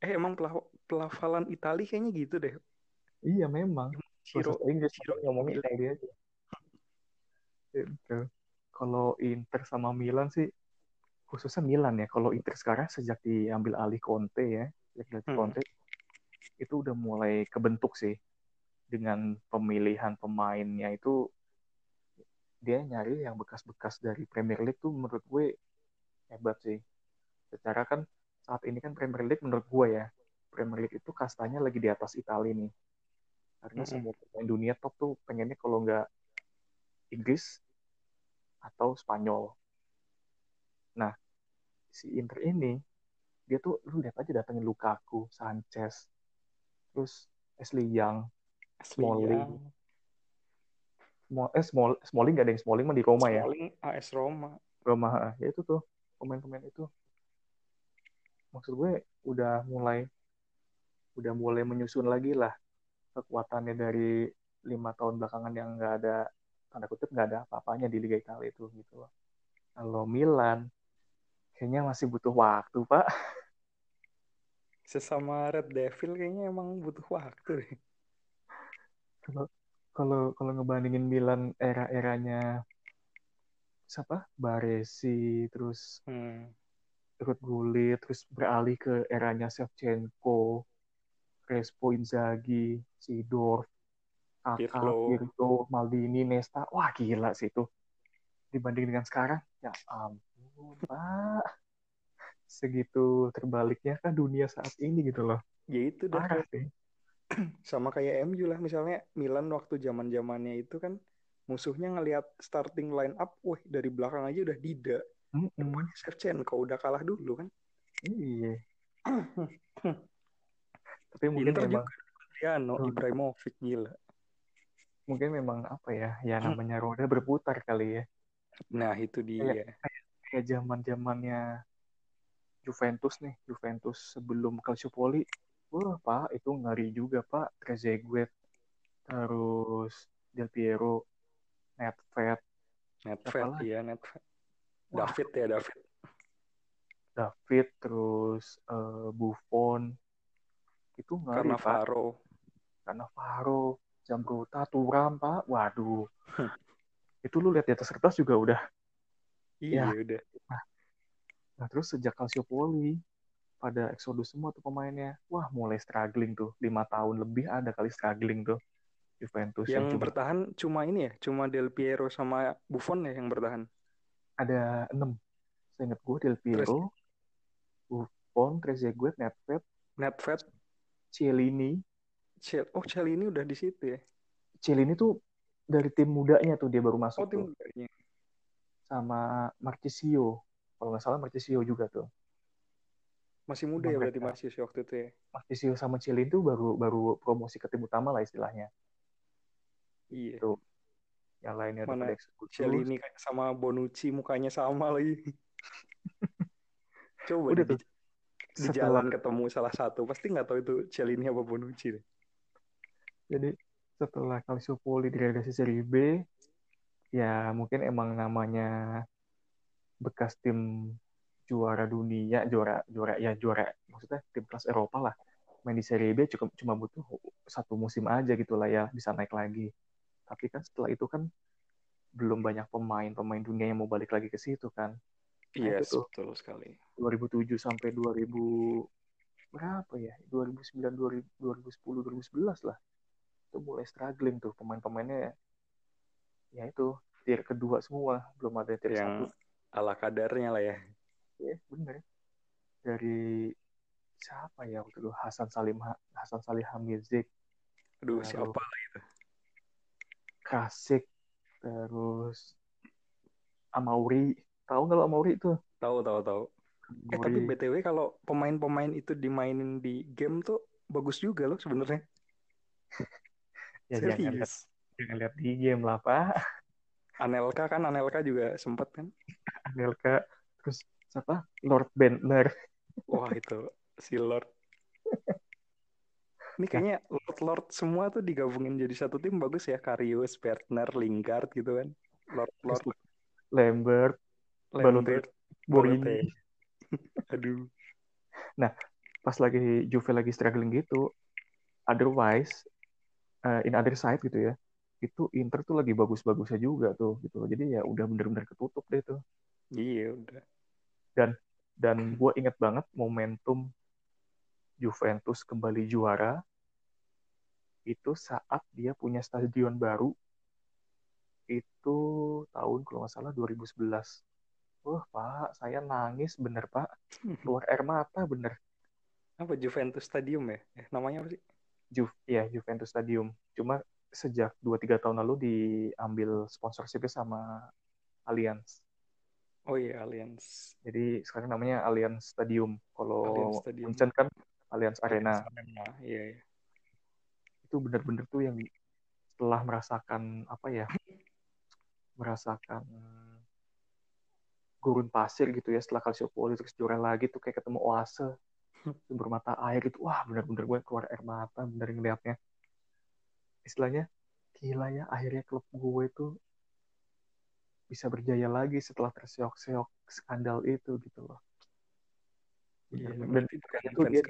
A: Eh emang pelaf pelafalan Itali kayaknya gitu deh.
B: Iya memang.
A: Ciro,
B: Bahasa Inggris
A: Ciro
B: ngomongnya. Itali aja. Gitu. Kalau Inter sama Milan sih khususnya Milan ya. Kalau Inter sekarang sejak diambil alih Conte ya, sejak diambil
A: Hmm.
B: Conte itu udah mulai kebentuk sih dengan pemilihan pemainnya itu dia nyari yang bekas-bekas dari Premier League tuh menurut gue hebat sih. Secara kan saat ini kan Premier League menurut gue ya, Premier League itu kastanya lagi di atas Italia nih. Karena
A: Mm-mm.
B: semua pemain dunia top tuh pengennya kalau nggak Inggris atau Spanyol. Nah, si Inter ini dia tuh lu lihat aja datengin Lukaku, Sanchez, terus Ashley Young, Smalling.
A: Young,
B: Small, eh Small, Smalling gak ada yang Smalling mah di Roma ya.
A: Smalling, AS Roma.
B: Roma ya itu tuh pemain-pemain itu. Maksud gue udah mulai udah mulai menyusun lagi lah kekuatannya dari lima tahun belakangan yang nggak ada tanda kutip nggak ada apa-apanya di Liga Italia itu gitu loh. Kalau Milan kayaknya masih butuh waktu pak.
A: Sesama Red Devil kayaknya emang butuh waktu deh.
B: Kalau kalau kalau ngebandingin Milan era-eranya siapa Baresi terus
A: Hmm.
B: Ruud Gullit terus beralih ke eranya Shevchenko, Crespo Inzaghi, Sidorf, Kakak,
A: Pirlo.
B: Pirlo, Maldini, Nesta. Wah gila sih itu. Dibanding dengan sekarang, ya ampun Pak. Segitu terbaliknya kan dunia saat ini gitu loh.
A: Ya itu dah
B: Parah sih.
A: sama kayak MU lah misalnya Milan waktu zaman zamannya itu kan musuhnya ngelihat starting line up, wah dari belakang aja udah Dida,
B: Mm-mm.
A: depannya Shevchenko udah kalah dulu kan.
B: Iya. Tapi mungkin
A: Inter
B: memang
A: Adriano,
B: Hmm.
A: Ibrahimovic gila.
B: mungkin memang apa ya, ya
A: Hmm.
B: namanya roda berputar kali ya.
A: Nah itu dia.
B: Kayak zaman zamannya Juventus nih, Juventus sebelum Calciopoli, wah pak itu ngeri juga pak, Trezeguet, terus Del Piero, Nedved,
A: Nedved
B: lagi?
A: ya Nedved.
B: Wah.
A: David ya David.
B: David, terus eh, Buffon, itu ngeri
A: Karena
B: pak,
A: Faro.
B: karena Faro, Zambrotta, Turam pak, waduh, itu lu lihat di atas kertas juga udah.
A: Iya
B: Ya.
A: udah.
B: Nah terus sejak Calciopoli, pada Exodus semua tuh pemainnya, wah mulai struggling tuh, lima tahun lebih ada kali struggling tuh Juventus
A: Yang
B: yang cuma
A: bertahan cuma ini ya, cuma Del Piero sama Buffon ya yang bertahan.
B: ada enam. Saya ingat gue Del Piero, Buffon, Trezeguet, Nedved,
A: Nedved,
B: Cielini.
A: Cel oh Celini udah di situ ya.
B: Cielini tuh dari tim mudanya tuh dia baru
A: Oh
B: masuk
A: tim
B: tuh.
A: mudanya.
B: Sama Marchisio. Kalau nggak salah Marchisio juga tuh.
A: Masih muda
B: Sama
A: ya berarti. Marcius waktu itu ya.
B: Marchisio sama Cielini tuh baru baru promosi ke tim utama lah istilahnya.
A: Iya.
B: Tuh. Yang lainnya
A: Mana
B: Exodus.
A: Celini kayak sama Bonucci mukanya sama lagi. Coba
B: Udah
A: di,
B: tuh.
A: di
B: Setelah-
A: jalan ketemu salah satu pasti nggak tahu itu Celini apa Bonucci deh.
B: Jadi setelah Calciopoli direlegasi Serie B, ya mungkin emang namanya bekas tim juara dunia, juara juara ya juara maksudnya tim kelas Eropa lah. Main di Serie B cukup cuma butuh satu musim aja gitu lah ya bisa naik lagi. Tapi kan setelah itu kan belum banyak pemain-pemain dunia yang mau balik lagi ke situ kan.
A: Iya
B: itu tuh.
A: betul sekali.
B: 2007 sampai 2000 berapa ya? 2009, 2000, 2010, 2011 lah. Itu mulai struggling tuh pemain-pemainnya. Ya itu tier kedua semua, belum ada tier
A: Yang
B: satu.
A: ala kadarnya lah ya.
B: Ya, bener. Dari siapa ya waktu itu Hasan Salim Hasan Salih Hamidzic,
A: Aduh
B: Baru.
A: siapa?
B: Krasik, terus Amauri. Tahu nggak lo Amauri itu?
A: Tahu tahu tahu. Eh tapi btw kalau pemain-pemain itu dimainin di game tuh bagus juga loh sebenarnya.
B: ya jangan lihat, jangan lihat di game lah pak.
A: Anelka kan Anelka juga sempat kan.
B: Anelka terus siapa? Lord Bentner.
A: Wah itu si Lord. Ini kayaknya Lord Lord semua tuh digabungin jadi satu tim bagus ya. Karius, Bertner, Lingard gitu kan. Lord Lord.
B: Lambert, Lambert, Borini.
A: Aduh.
B: Nah, pas lagi Juve lagi struggling gitu, otherwise uh, in other side gitu ya, itu Inter tuh lagi bagus-bagusnya juga tuh gitu. Jadi ya udah bener-bener ketutup deh tuh.
A: Iya udah.
B: Dan dan gue inget banget momentum Juventus kembali juara itu saat dia punya stadion baru itu tahun kalau nggak salah 2011 Wah, Pak, saya nangis bener, Pak. Keluar air mata bener.
A: Apa Juventus Stadium ya? Eh, namanya apa sih?
B: Ju ya, Juventus Stadium. Cuma sejak 2-3 tahun lalu diambil sponsorshipnya sama Allianz.
A: Oh iya, Allianz.
B: Jadi sekarang namanya Allianz Stadium. Kalau Munchen kan Allianz Arena. Arena.
A: Iya, iya.
B: Itu bener-bener tuh yang setelah merasakan apa ya? merasakan gurun pasir gitu ya setelah Calciopoli terus juara lagi tuh kayak ketemu oase sumber mata air gitu wah bener-bener gue keluar air mata bener ngeliatnya istilahnya gila ya akhirnya klub gue itu bisa berjaya lagi setelah terseok-seok skandal itu gitu loh.
A: Iya, dan itu dia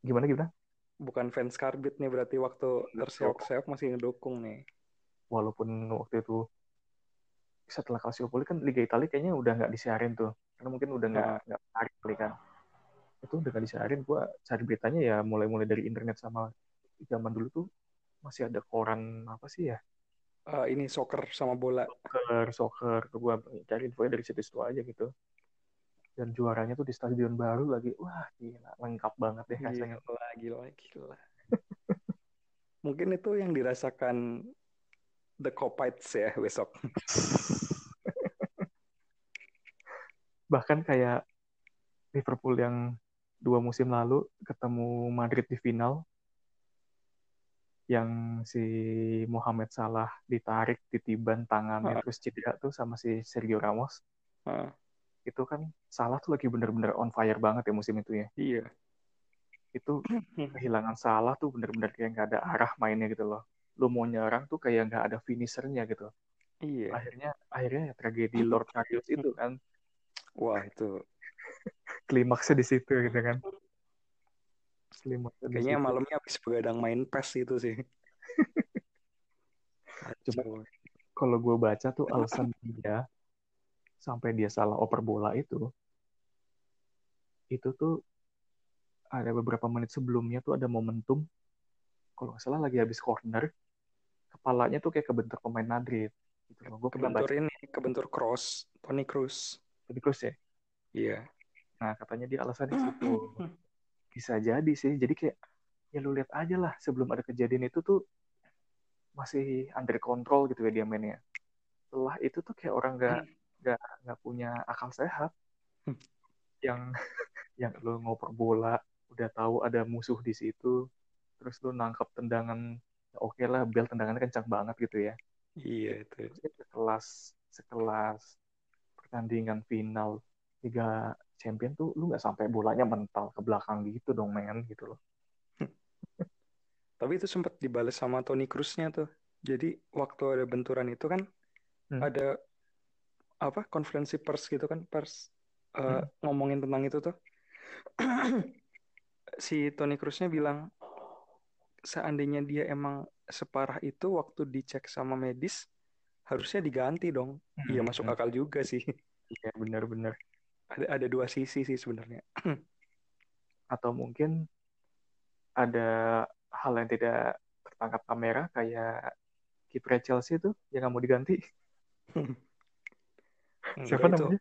B: gimana gimana?
A: Bukan fans karbit nih berarti waktu terseok-seok masih ngedukung nih.
B: Walaupun waktu itu setelah Calciopoli kan Liga Italia kayaknya udah nggak disiarin tuh. Karena mungkin udah nggak hmm. nggak tarik kali kan. Itu udah nggak disiarin. Gue cari beritanya ya mulai-mulai dari internet sama zaman dulu tuh masih ada koran apa sih ya?
A: Uh, ini soccer sama bola.
B: Soccer soccer. Gue cari infonya dari situ-situ aja gitu. Dan juaranya tuh di stadion baru lagi. Wah gila. Lengkap banget deh rasanya.
A: Gila gila gila. Mungkin itu yang dirasakan The Copites ya besok.
B: Bahkan kayak Liverpool yang dua musim lalu ketemu Madrid di final yang si Mohamed Salah ditarik ditiban tangannya uh. terus cedera tuh sama si Sergio Ramos. Uh. Itu kan Salah tuh lagi bener-bener on fire banget ya musim itu ya.
A: Iya.
B: Itu kehilangan Salah tuh bener-bener kayak nggak ada arah mainnya gitu loh lu mau nyerang tuh kayak nggak ada finishernya gitu.
A: Iya.
B: Akhirnya akhirnya ya tragedi Lord Karius itu kan.
A: Wah itu
B: klimaksnya di situ gitu kan.
A: Kayaknya malamnya habis begadang main PES itu sih.
B: Cuma kalau gue baca tuh alasan dia sampai dia salah oper bola itu itu tuh ada beberapa menit sebelumnya tuh ada momentum kalau nggak salah lagi habis corner kepalanya tuh kayak kebentur pemain Madrid
A: gitu loh. Gue kebentur ini, kebentur cross, Tony Cruz.
B: Tony Cruz ya?
A: Iya.
B: Nah, katanya dia alasannya situ. Bisa jadi sih. Jadi kayak ya lu lihat aja lah sebelum ada kejadian itu tuh masih under control gitu ya dia mainnya. Setelah itu tuh kayak orang nggak nggak nggak punya akal sehat. yang yang lu ngoper bola udah tahu ada musuh di situ terus lu nangkep tendangan oke okay lah bel tendangannya kencang banget gitu ya
A: iya itu
B: sekelas sekelas pertandingan final tiga champion tuh lu nggak sampai bolanya mental ke belakang gitu dong men gitu loh
A: tapi itu sempat dibalas sama Tony Cruznya tuh jadi waktu ada benturan itu kan hmm. ada apa konferensi pers gitu kan pers uh, hmm. ngomongin tentang itu tuh si Tony Cruznya bilang seandainya dia emang separah itu waktu dicek sama medis harusnya diganti dong. Iya hmm. masuk akal juga sih.
B: Iya benar-benar.
A: Ada ada dua sisi sih sebenarnya.
B: Atau mungkin ada hal yang tidak tertangkap kamera kayak kiper Chelsea itu yang nggak mau diganti. Siapa itu, namanya?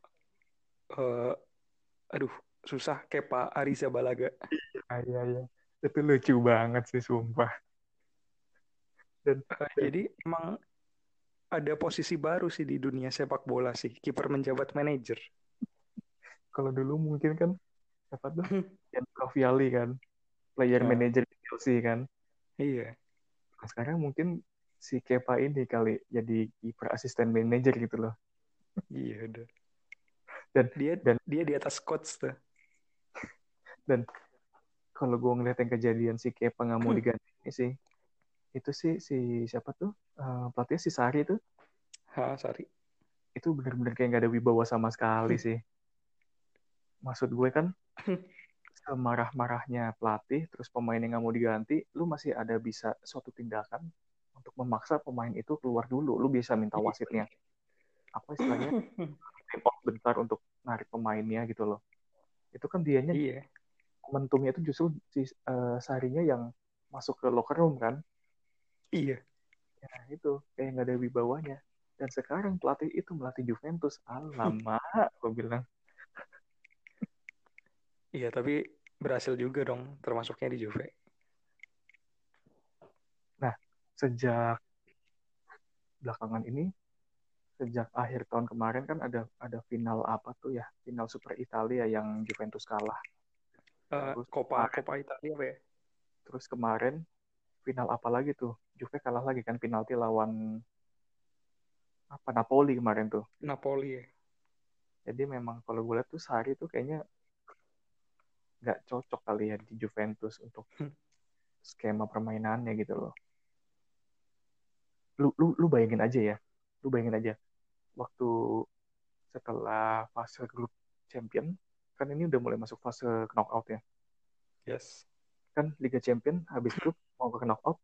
A: Uh, aduh, susah Kepa Ariza Balaga.
B: Iya, iya, iya itu lucu banget sih sumpah
A: dan uh, jadi emang ada posisi baru sih di dunia sepak bola sih kiper menjabat manajer
B: kalau dulu mungkin kan siapa tuh Gianluca Vialli kan player
A: Ya.
B: manager di Chelsea kan
A: Iya.
B: Nah, sekarang mungkin si Kepa ini kali jadi kiper asisten manager gitu loh
A: Iya udah.
B: Dan-
A: dia
B: dan-
A: dia di atas coach tuh.
B: kalau gue ngeliat yang kejadian si Kepa nggak mau diganti ini sih itu sih si siapa tuh Eh, pelatih si Sari tuh
A: Ha, Sari.
B: itu bener-bener kayak nggak ada wibawa sama sekali sih maksud gue kan semarah-marahnya pelatih terus pemain yang nggak mau diganti lu masih ada bisa suatu tindakan untuk memaksa pemain itu keluar dulu lu bisa minta
A: Iya.
B: wasitnya apa istilahnya out bentar untuk narik pemainnya gitu loh itu kan dianya
A: iya.
B: momentumnya itu justru si eh, Sarinya yang masuk ke locker room kan
A: Iya.
B: Nah, itu kayak nggak ada wibawanya. Dan sekarang pelatih itu melatih Juventus. Alamak, gue bilang.
A: Iya, tapi berhasil juga dong termasuknya di Juve.
B: Sejak belakangan ini, sejak akhir tahun kemarin kan ada ada final apa tuh ya? Final Super Italia yang Juventus kalah.
A: Eh,
B: Terus
A: Coppa
B: kemarin-
A: Coppa Italia apa ya?
B: Terus kemarin final apa lagi tuh? Juve kalah lagi kan penalti lawan apa Napoli kemarin tuh.
A: Napoli ya.
B: Jadi memang kalau gue lihat tuh Sari tuh kayaknya nggak cocok kali ya di Juventus untuk
A: Hmm.
B: skema permainannya gitu loh. Lu, lu, lu bayangin aja ya, lu bayangin aja waktu setelah fase grup champion, kan ini udah mulai masuk fase knockout ya.
A: Yes.
B: Kan Liga Champion habis grup mau ke knockout,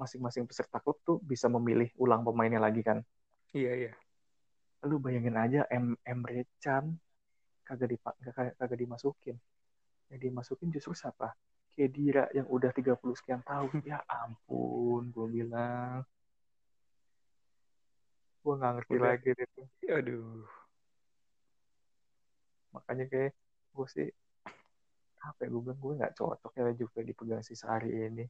B: masing-masing peserta klub tuh bisa memilih ulang pemainnya lagi kan.
A: Iya, iya.
B: Lu bayangin aja em Emre Can kagak dipa kagak, kagak dimasukin. Yang dimasukin justru siapa? Kedira yang udah 30 sekian tahun. Ya ampun, gue bilang. Gue nggak ngerti
A: Udah.
B: lagi tuh.
A: Aduh.
B: Makanya kayak gue sih apa ya gue bilang gue nggak cocok ya Juve dipegang si Sari ini.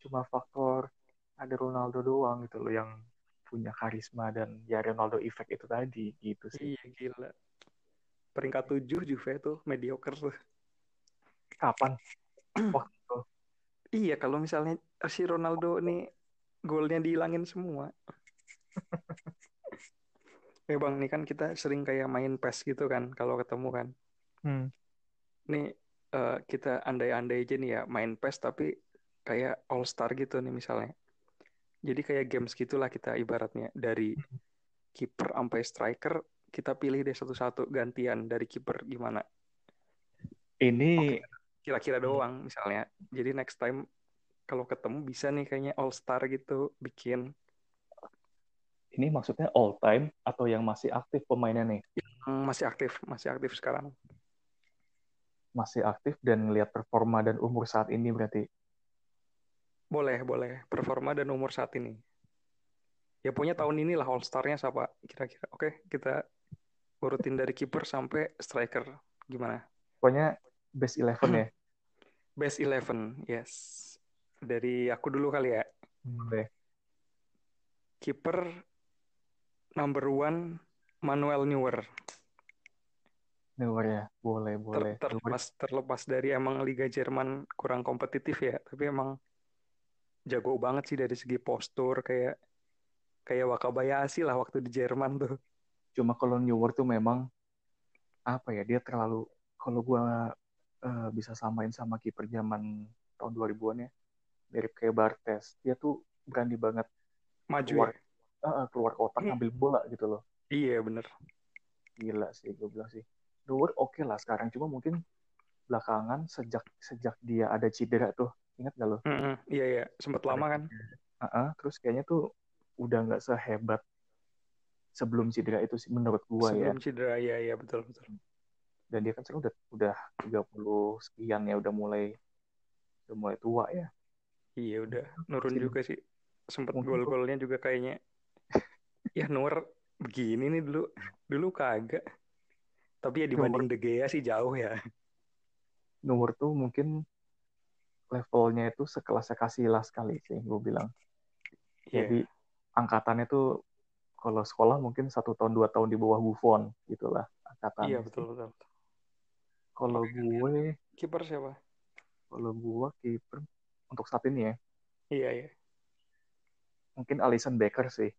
B: Cuma faktor ada Ronaldo doang gitu loh yang punya karisma dan ya Ronaldo effect itu tadi gitu sih.
A: Iya, gila. Peringkat 7 Juve tuh mediocre tuh.
B: Kapan? Waktu itu.
A: Iya, kalau misalnya si Ronaldo nih golnya dihilangin semua. Eh bang, nih kan kita sering kayak main PES gitu kan, kalau ketemu kan.
B: Hmm.
A: Nih eh, kita andai-andai aja nih ya main PES tapi kayak All Star gitu nih misalnya. Jadi kayak games gitulah kita ibaratnya dari kiper sampai striker kita pilih deh satu-satu gantian dari kiper gimana.
B: Ini
A: Kira-kira doang misalnya. Jadi next time kalau ketemu bisa nih kayaknya All Star gitu bikin
B: ini maksudnya all time atau yang masih aktif pemainnya nih?
A: Hmm, masih aktif, masih aktif sekarang.
B: Masih aktif dan ngelihat performa dan umur saat ini berarti.
A: Boleh, boleh. Performa dan umur saat ini. Ya punya tahun inilah All Star-nya siapa kira-kira. Oke, kita urutin dari kiper sampai striker. Gimana?
B: Pokoknya best 11 ya.
A: Best 11, yes. Dari aku dulu kali ya.
B: Boleh.
A: Kiper number one Manuel Neuer.
B: Neuer ya, boleh,
A: Ter-
B: boleh. Neuer
A: terlepas terlepas dari emang Liga Jerman kurang kompetitif ya, tapi emang jago banget sih dari segi postur kayak kayak Wakabayashi lah waktu di Jerman tuh.
B: cuma kalau Neuer tuh memang apa ya, dia terlalu kalau gua eh, bisa samain sama kiper zaman tahun 2000-an ya, mirip kayak Bartes. Dia tuh berani banget
A: Maju
B: keluar
A: ya.
B: eh, keluar kotak ngambil bola gitu loh.
A: Iya bener.
B: Gila sih, gue bilang sih. Neuer oke lah sekarang, cuma mungkin belakangan sejak sejak dia ada cedera tuh, ingat gak lo?
A: Mm-mm. Iya iya sempat lama kan.
B: Heeh, terus kayaknya tuh udah nggak sehebat sebelum cedera itu sih menurut gua ya.
A: Sebelum cedera iya iya betul betul.
B: Dan dia kan sekarang udah udah 30 sekian ya, udah mulai udah mulai tua ya.
A: Iya udah nurun juga sih. Sempat
B: mungkin
A: gol-golnya juga kayaknya. Ya Neuer begini nih dulu. Dulu kagak. Tapi ya dibanding De Gea sih jauh ya.
B: Neuer tuh mungkin levelnya itu sekelasnya Casillas kali sih, gue bilang.
A: Iya.
B: Jadi angkatannya tuh kalau sekolah mungkin satu tahun dua tahun di bawah Buffon gitulah angkatannya.
A: Iya betul betul.
B: Kalau gue,
A: Kiper siapa?
B: kalau gue kiper untuk saat ini ya,
A: Iya iya.
B: mungkin Alisson Becker sih,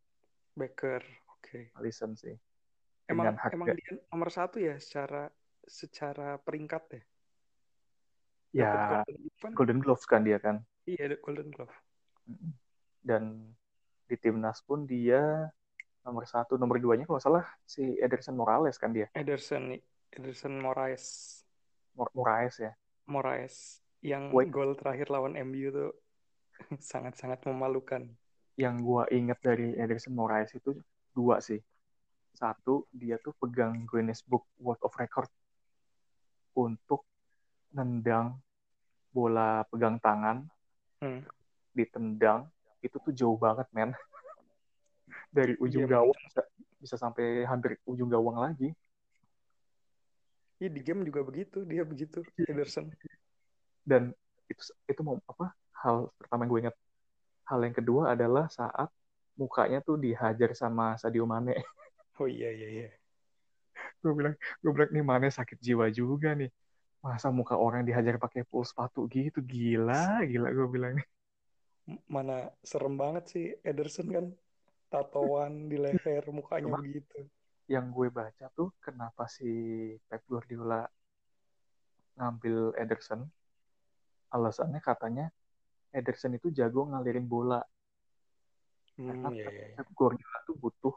A: Becker. Oke.
B: Alisson sih.
A: Emang
B: Dengan harga,
A: emang dia nomor satu ya secara secara peringkat ya.
B: ya
A: Golden Glove kan?
B: Golden Gloves kan dia kan.
A: Iya, ada Golden Glove.
B: Dan di timnas pun dia nomor satu, nomor duanya kalau salah si Ederson Morales kan dia,
A: Ederson. Ederson Moraes.
B: Mor- Moraes ya.
A: Moraes yang gol terakhir lawan MU tuh sangat-sangat memalukan.
B: yang gua ingat dari Ederson Moraes itu dua sih. Satu, dia tuh pegang Guinness Book World of Record untuk nendang bola pegang tangan,
A: Hmm.
B: ditendang, itu tuh jauh banget, men. Dari ujung
A: Iya,
B: gawang bisa, bisa sampai hampir ujung gawang lagi.
A: Iya di game juga begitu, dia begitu, Ederson.
B: Dan itu itu mau apa? Hal pertama yang gue ingat. Hal yang kedua adalah saat mukanya tuh dihajar sama Sadio Mane.
A: Oh iya iya iya.
B: gue bilang, gue bilang nih Mane sakit jiwa juga nih. Masa muka orang dihajar pakai full sepatu gitu, gila, gila gue bilang.
A: Mana serem banget sih Ederson kan tatoan di leher mukanya begitu.
B: Yang gue baca tuh kenapa si Pep Guardiola ngambil Ederson, alasannya katanya Ederson itu jago ngalirin bola. Karena
A: Hmm iya iya. iya.
B: Pep Guardiola tuh butuh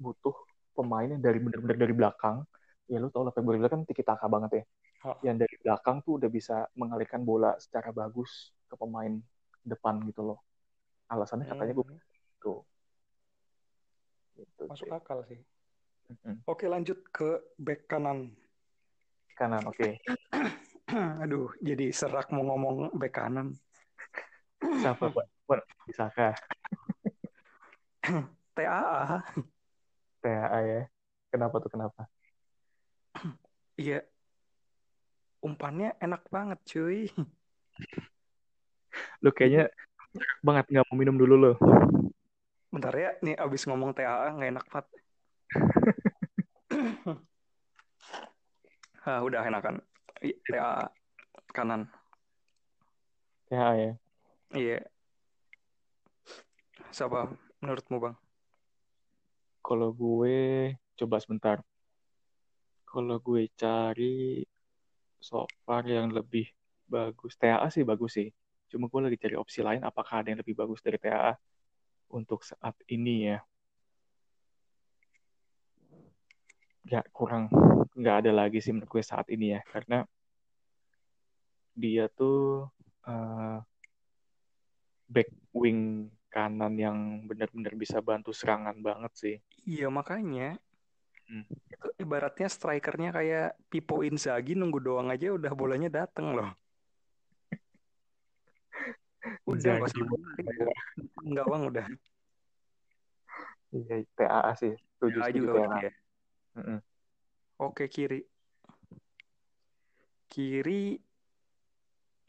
B: butuh pemain yang dari bener-bener dari belakang. Ya lu tau lah Pep Guardiola kan tiki taka banget ya.
A: Ha,
B: Yang dari belakang tuh udah bisa mengalirkan bola secara bagus ke pemain depan gitu loh. Alasannya katanya gue
A: hmm,
B: gitu. Gitu
A: masuk
B: sih.
A: akal sih. Oke lanjut ke back kanan.
B: Kanan, oke.
A: Aduh, jadi serak mau ngomong back kanan.
B: Siapa, Pak? Pak, Bisakah?
A: TAA.
B: TAA ya. Kenapa tuh, kenapa?
A: Iya, umpannya enak banget cuy.
B: Lu kayaknya banget nggak mau minum dulu lo.
A: Bentar ya, nih abis ngomong TAA nggak enak banget. Ah, udah enakan. I- TAA kanan.
B: TAA ya.
A: Iya. Siapa menurutmu bang?
B: Kalau gue coba sebentar. Kalau gue cari so far yang lebih bagus, TAA sih bagus sih. Cuma gue lagi cari opsi lain, apakah ada yang lebih bagus dari TAA untuk saat ini ya? Nggak kurang, nggak ada lagi sih menurut gue saat ini ya, karena dia tuh eh, back wing kanan yang benar-benar bisa bantu serangan banget sih.
A: Iya makanya
B: Hmm.
A: itu ibaratnya strikernya kayak Pipo Inzaghi nunggu doang aja udah bolanya dateng loh. Udah nggak bang udah.
B: Iya, TAA sih. Setuju
A: juga
B: TAA.
A: ya.
B: Mm-mm.
A: Oke kiri. Kiri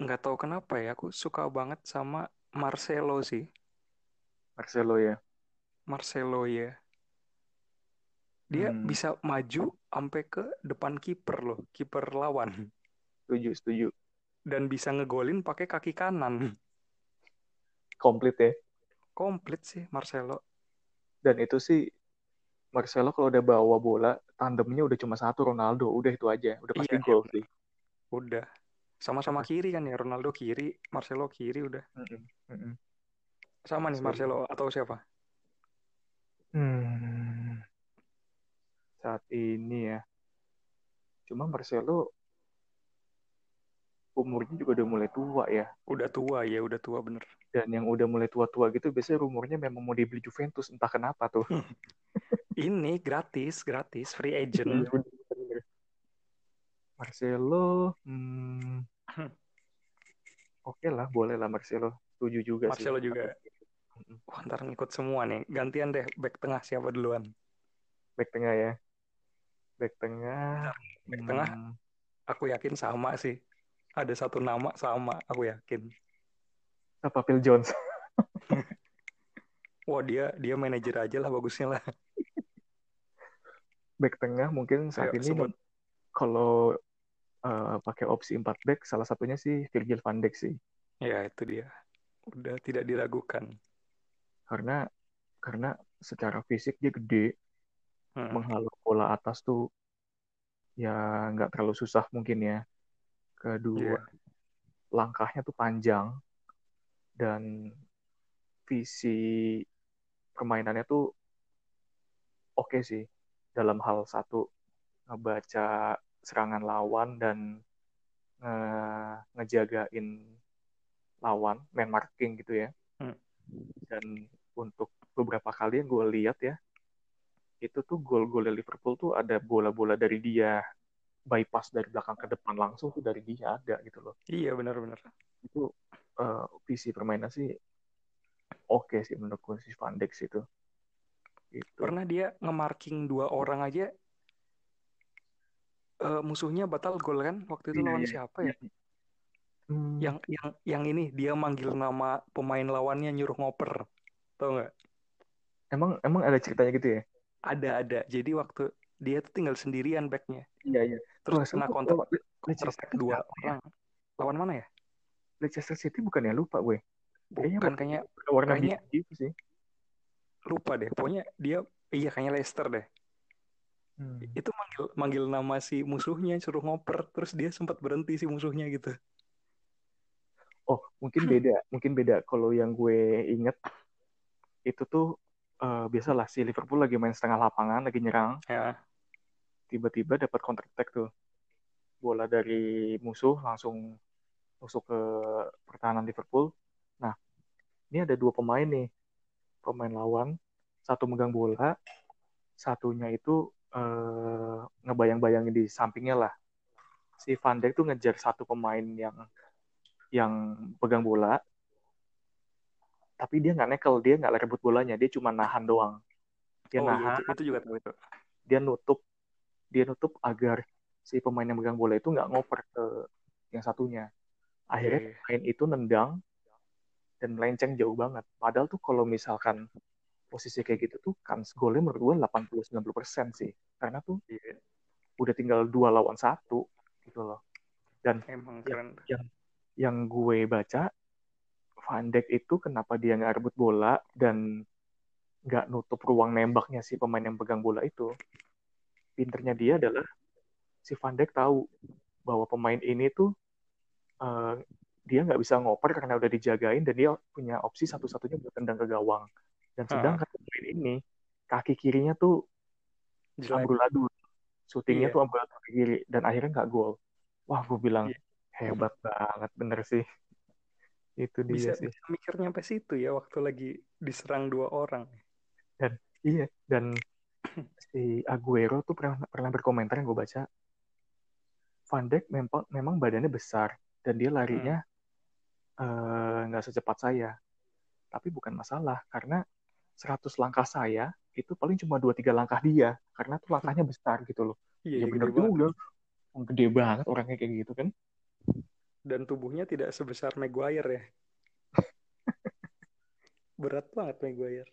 A: nggak tahu kenapa ya aku suka banget sama Marcelo sih.
B: Marcelo ya.
A: Marcelo ya. Dia
B: Hmm,
A: bisa maju sampai ke depan kiper loh, kiper lawan
B: setuju, setuju.
A: dan bisa ngegolin pakai kaki kanan.
B: Komplit ya.
A: Komplit sih Marcelo.
B: Dan itu sih Marcelo kalau udah bawa bola, tandemnya udah cuma satu Ronaldo. Udah itu aja. Udah pasti
A: Iya,
B: gol sih.
A: udah. Sama-sama kiri kan ya, Ronaldo kiri, Marcelo kiri udah.
B: Mm-mm, mm-mm.
A: Sama nih. Marcelo atau siapa?
B: Hmm, saat ini ya. Cuma Marcelo umurnya juga udah mulai tua ya.
A: Udah tua ya, udah tua bener.
B: Dan yang udah mulai tua-tua gitu biasanya rumornya memang mau dibeli Juventus. Entah kenapa tuh.
A: Ini gratis, gratis, free
B: Iya,
A: agent.
B: bener-bener. Marcelo, hmm, oke lah, boleh lah Marcelo. Setuju juga sih.
A: Marcelo juga.
B: Mm-mm.
A: Wah, ntar ngikut semua nih. Gantian deh, back tengah siapa duluan?
B: Back tengah ya. Back tengah.
A: Back tengah.
B: hmm,
A: Aku yakin sama sih. Ada satu nama sama, aku yakin.
B: apa Phil Jones?
A: Wah, dia dia manajer aja lah bagusnya lah.
B: Back tengah mungkin saat
A: Ayo,
B: ini
A: sebut.
B: kalau uh, pakai opsi 4 back salah satunya sih Virgil van Dijk sih.
A: Ya itu dia. Udah tidak diragukan.
B: Karena karena secara fisik dia gede, hmm. menghalau bola atas tuh ya nggak terlalu susah mungkin ya. Kedua yeah. langkahnya tuh panjang dan visi permainannya tuh oke okay sih dalam hal satu ngebaca serangan lawan dan nge ngejagain lawan, main marking gitu ya. Hmm. Dan untuk beberapa kali yang gue lihat ya, itu tuh gol-gol Liverpool tuh ada bola-bola dari dia bypass dari belakang ke depan langsung tuh dari dia ada gitu loh.
A: Iya benar-benar.
B: Itu uh, visi permainan sih oke okay sih menurut gue si Van Dijk itu.
A: Gitu. Pernah dia nge-marking dua orang aja uh, musuhnya batal gol kan waktu itu iya, lawan iya. siapa ya? Hmm. Yang yang yang ini dia manggil nama pemain lawannya nyuruh ngoper, tau nggak?
B: Emang emang ada ceritanya gitu ya?
A: Ada ada. Jadi waktu dia tuh tinggal sendirian backnya.
B: Iya iya.
A: Terus kena counter counter back dua orang. Lawan mana ya?
B: Leicester City bukan ya lupa gue.
A: Bukan kayaknya
B: warna kayaknya, gitu sih.
A: Lupa deh. Pokoknya dia iya kayaknya Leicester deh. Hmm. Itu manggil manggil nama si musuhnya suruh ngoper terus dia sempat berhenti si musuhnya gitu.
B: Oh, mungkin beda. mungkin beda. Kalau yang gue inget itu tuh uh, biasalah si Liverpool lagi main setengah lapangan, lagi nyerang.
A: Ya.
B: Tiba-tiba dapat counter attack tuh. Bola dari musuh langsung masuk ke pertahanan Liverpool. Nah, ini ada dua pemain nih. Pemain lawan, satu megang bola, satunya itu uh, ngebayang-bayangin di sampingnya lah. Si Van Dijk tuh ngejar satu pemain yang yang pegang bola, tapi dia nggak nekel, dia nggak rebut bolanya, dia cuma nahan doang. Dia
A: oh, iya, nahan, itu, itu juga tahu itu.
B: Dia nutup, dia nutup agar si pemain yang megang bola itu nggak ngoper ke yang satunya. Akhirnya yeah. pemain itu nendang dan melenceng jauh banget. Padahal tuh kalau misalkan posisi kayak gitu tuh kan golnya menurut gue 80-90 persen sih karena tuh yeah. udah tinggal dua lawan satu gitu loh dan
A: Emang
B: yang, yang yang gue baca Van Dijk itu kenapa dia nggak rebut bola dan nggak nutup ruang nembaknya si pemain yang pegang bola itu pinternya dia adalah si Van Dijk tahu bahwa pemain ini tuh uh, dia nggak bisa ngoper karena udah dijagain dan dia punya opsi satu-satunya buat tendang ke gawang dan sedangkan uh. pemain ini kaki kirinya tuh amburadul. Syutingnya yeah. tuh amburadul kaki kiri dan akhirnya nggak gol. Wah, gue bilang yeah. hebat banget bener sih. Itu dia
A: bisa, sih. Bisa mikirnya sampai situ ya waktu lagi diserang dua orang.
B: Dan iya dan si Aguero tuh pernah pernah berkomentar yang gue baca. Van Dijk memang memang badannya besar dan dia larinya hmm. Eh, nggak uh, secepat saya. Tapi bukan masalah karena 100 langkah saya itu paling cuma dua tiga langkah dia karena tuh langkahnya besar gitu loh. Iya, ya, benar juga. Banget. Gede banget orangnya kayak gitu kan.
A: Dan tubuhnya tidak sebesar Maguire ya. Berat banget Maguire.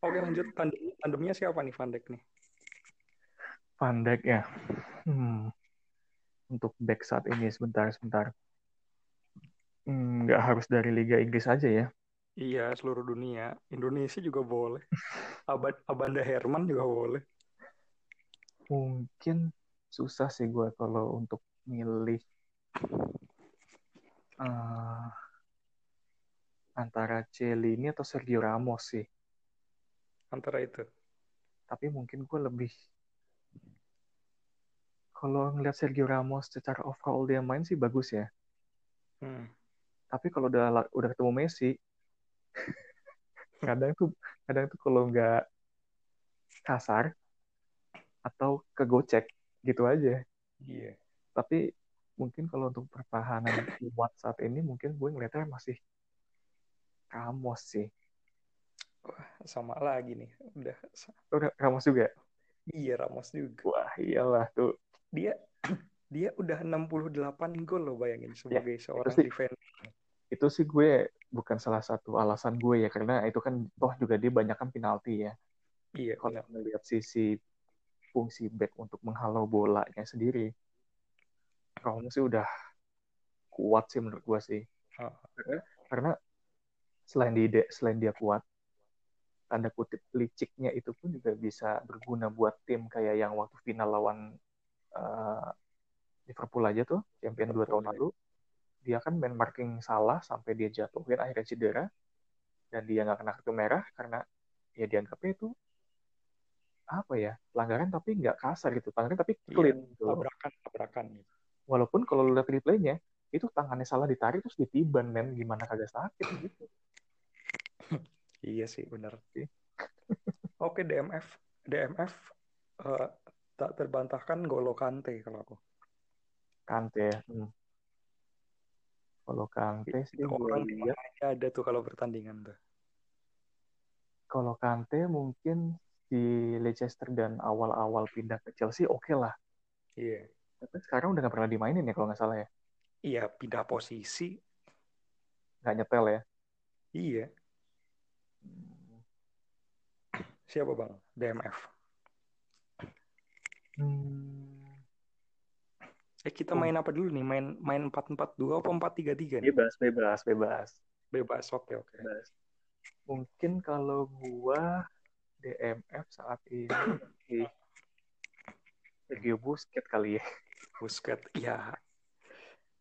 A: Oke lanjut tandem tandemnya siapa nih Van Dijk nih?
B: Van Dijk ya. Hmm. Untuk back saat ini sebentar sebentar. Hmm, nggak harus dari Liga Inggris aja ya.
A: Iya, seluruh dunia. Indonesia juga boleh. Abad Abanda Herman juga boleh.
B: Mungkin susah sih gue kalau untuk milih uh, antara Celini atau Sergio Ramos sih.
A: Antara itu.
B: Tapi mungkin gue lebih kalau ngeliat Sergio Ramos secara overall dia main sih bagus ya. Hmm. Tapi kalau udah udah ketemu Messi, kadang tuh kadang tuh kalau nggak kasar atau kegocek gitu aja.
A: Iya.
B: Tapi mungkin kalau untuk pertahanan kuat saat ini mungkin gue ngeliatnya masih Ramos sih.
A: Wah, sama lagi nih. Udah.
B: Udah Ramos juga?
A: Iya, Ramos juga.
B: Wah, iyalah tuh.
A: Dia dia udah 68 gol loh bayangin sebagai ya, seorang defender
B: itu sih gue bukan salah satu alasan gue ya karena itu kan toh juga dia banyak kan penalti ya.
A: Iya.
B: Kalau melihat sisi fungsi back untuk menghalau bolanya sendiri, Rong sih udah kuat sih menurut gue sih.
A: Ah.
B: Karena, karena selain dia selain dia kuat, tanda kutip liciknya itu pun juga bisa berguna buat tim kayak yang waktu final lawan uh, Liverpool aja tuh champion dua tahun lalu dia kan main marking salah sampai dia jatuhin akhirnya cedera dan dia nggak kena kartu merah karena ya dianggapnya itu apa ya pelanggaran tapi nggak kasar gitu pelanggaran tapi iya, clean iya, gitu
A: tabrakan tabrakan gitu.
B: walaupun kalau lihat replaynya itu tangannya salah ditarik terus ditiban men gimana kagak sakit gitu
A: Iya sih benar. Oke DMF DMF uh, eh, tak terbantahkan Golo Kante kalau aku.
B: Kante. Hmm. Kalau Kante sih
A: orang mana ada tuh kalau pertandingan tuh.
B: Kalau Kante mungkin di Leicester dan awal-awal pindah ke Chelsea oke okay lah.
A: Iya. Yeah.
B: Tapi sekarang udah gak pernah dimainin ya kalau nggak salah ya.
A: Iya, pindah posisi.
B: Nggak nyetel ya.
A: Iya. Siapa bang? DMF. Hmm. Eh kita main apa dulu nih? Main main empat empat dua apa empat tiga tiga?
B: Bebas bebas bebas.
A: Bebas oke oke. Bebas.
B: Mungkin kalau gua DMF saat ini di Sergio Busquets kali ya.
A: Busquets ya.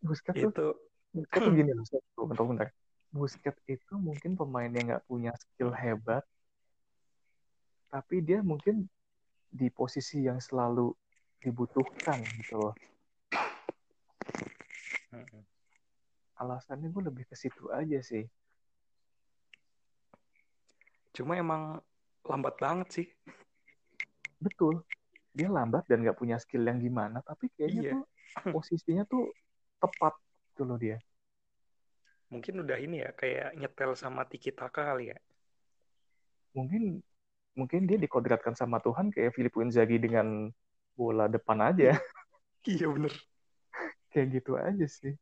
B: Busquets itu tuh, Busquets tuh gini loh. Bentar bentar. Busquets itu mungkin pemain yang nggak punya skill hebat tapi dia mungkin di posisi yang selalu dibutuhkan gitu loh. Alasannya gue lebih ke situ aja sih.
A: Cuma emang lambat banget sih.
B: Betul. Dia lambat dan gak punya skill yang gimana, tapi kayaknya iya. tuh posisinya tuh tepat gitu loh dia.
A: Mungkin udah ini ya, kayak nyetel sama Tiki Taka kali ya.
B: Mungkin mungkin dia dikodratkan sama Tuhan kayak Filippo Inzaghi dengan bola depan aja.
A: Iya bener.
B: Kayak gitu aja sih.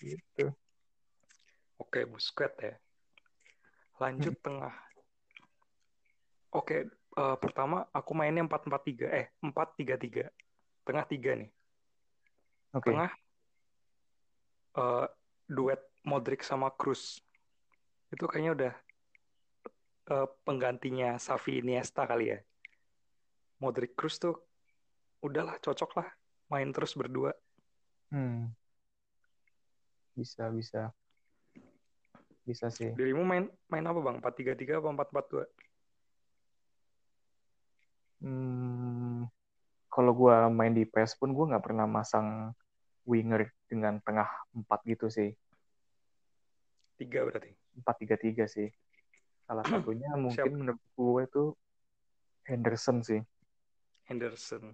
B: Gitu.
A: Oke, Busquets ya. Lanjut hmm. tengah. Oke, uh, pertama aku mainnya 4-4-3. Eh, 4-3-3. Tengah tiga nih.
B: Okay.
A: Tengah uh, duet Modric sama Cruz. Itu kayaknya udah uh, penggantinya Safi Iniesta kali ya. Modric Cruz tuh udahlah cocok lah main terus berdua.
B: Hmm. Bisa bisa. Bisa sih.
A: Dirimu main main apa bang? 4-3-3 apa
B: 4-4-2? Hmm, kalau gue main di PS pun gue nggak pernah masang winger dengan tengah 4 gitu sih.
A: Tiga berarti?
B: 4-3-3 sih. Salah satunya mungkin Siap. menurut gue itu Henderson sih.
A: Henderson.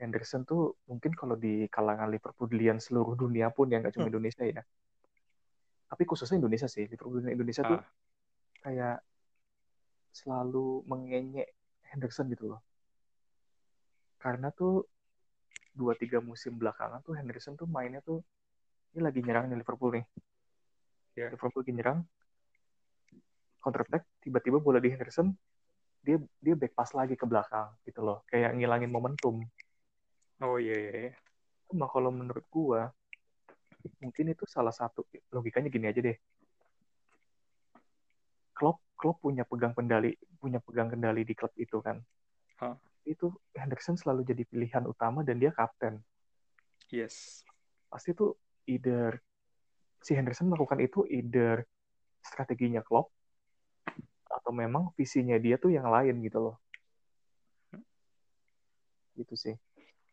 B: Henderson tuh mungkin kalau di kalangan Liverpoolian seluruh dunia pun ya nggak cuma hmm. Indonesia ya. Tapi khususnya Indonesia sih, Liverpool Indonesia ah. tuh kayak selalu mengenyek Henderson gitu loh. Karena tuh dua tiga musim belakangan tuh Henderson tuh mainnya tuh ini lagi nyerang di Liverpool nih. Yeah. Liverpool lagi nyerang, counter attack tiba-tiba bola di Henderson dia dia back pass lagi ke belakang gitu loh kayak ngilangin momentum
A: oh iya iya, iya.
B: cuma kalau menurut gua mungkin itu salah satu logikanya gini aja deh. Klopp Klopp punya pegang kendali punya pegang kendali di klub itu kan.
A: Huh?
B: itu Henderson selalu jadi pilihan utama dan dia kapten.
A: Yes.
B: Pasti tuh either si Henderson melakukan itu either strateginya Klopp atau memang visinya dia tuh yang lain gitu loh. Gitu sih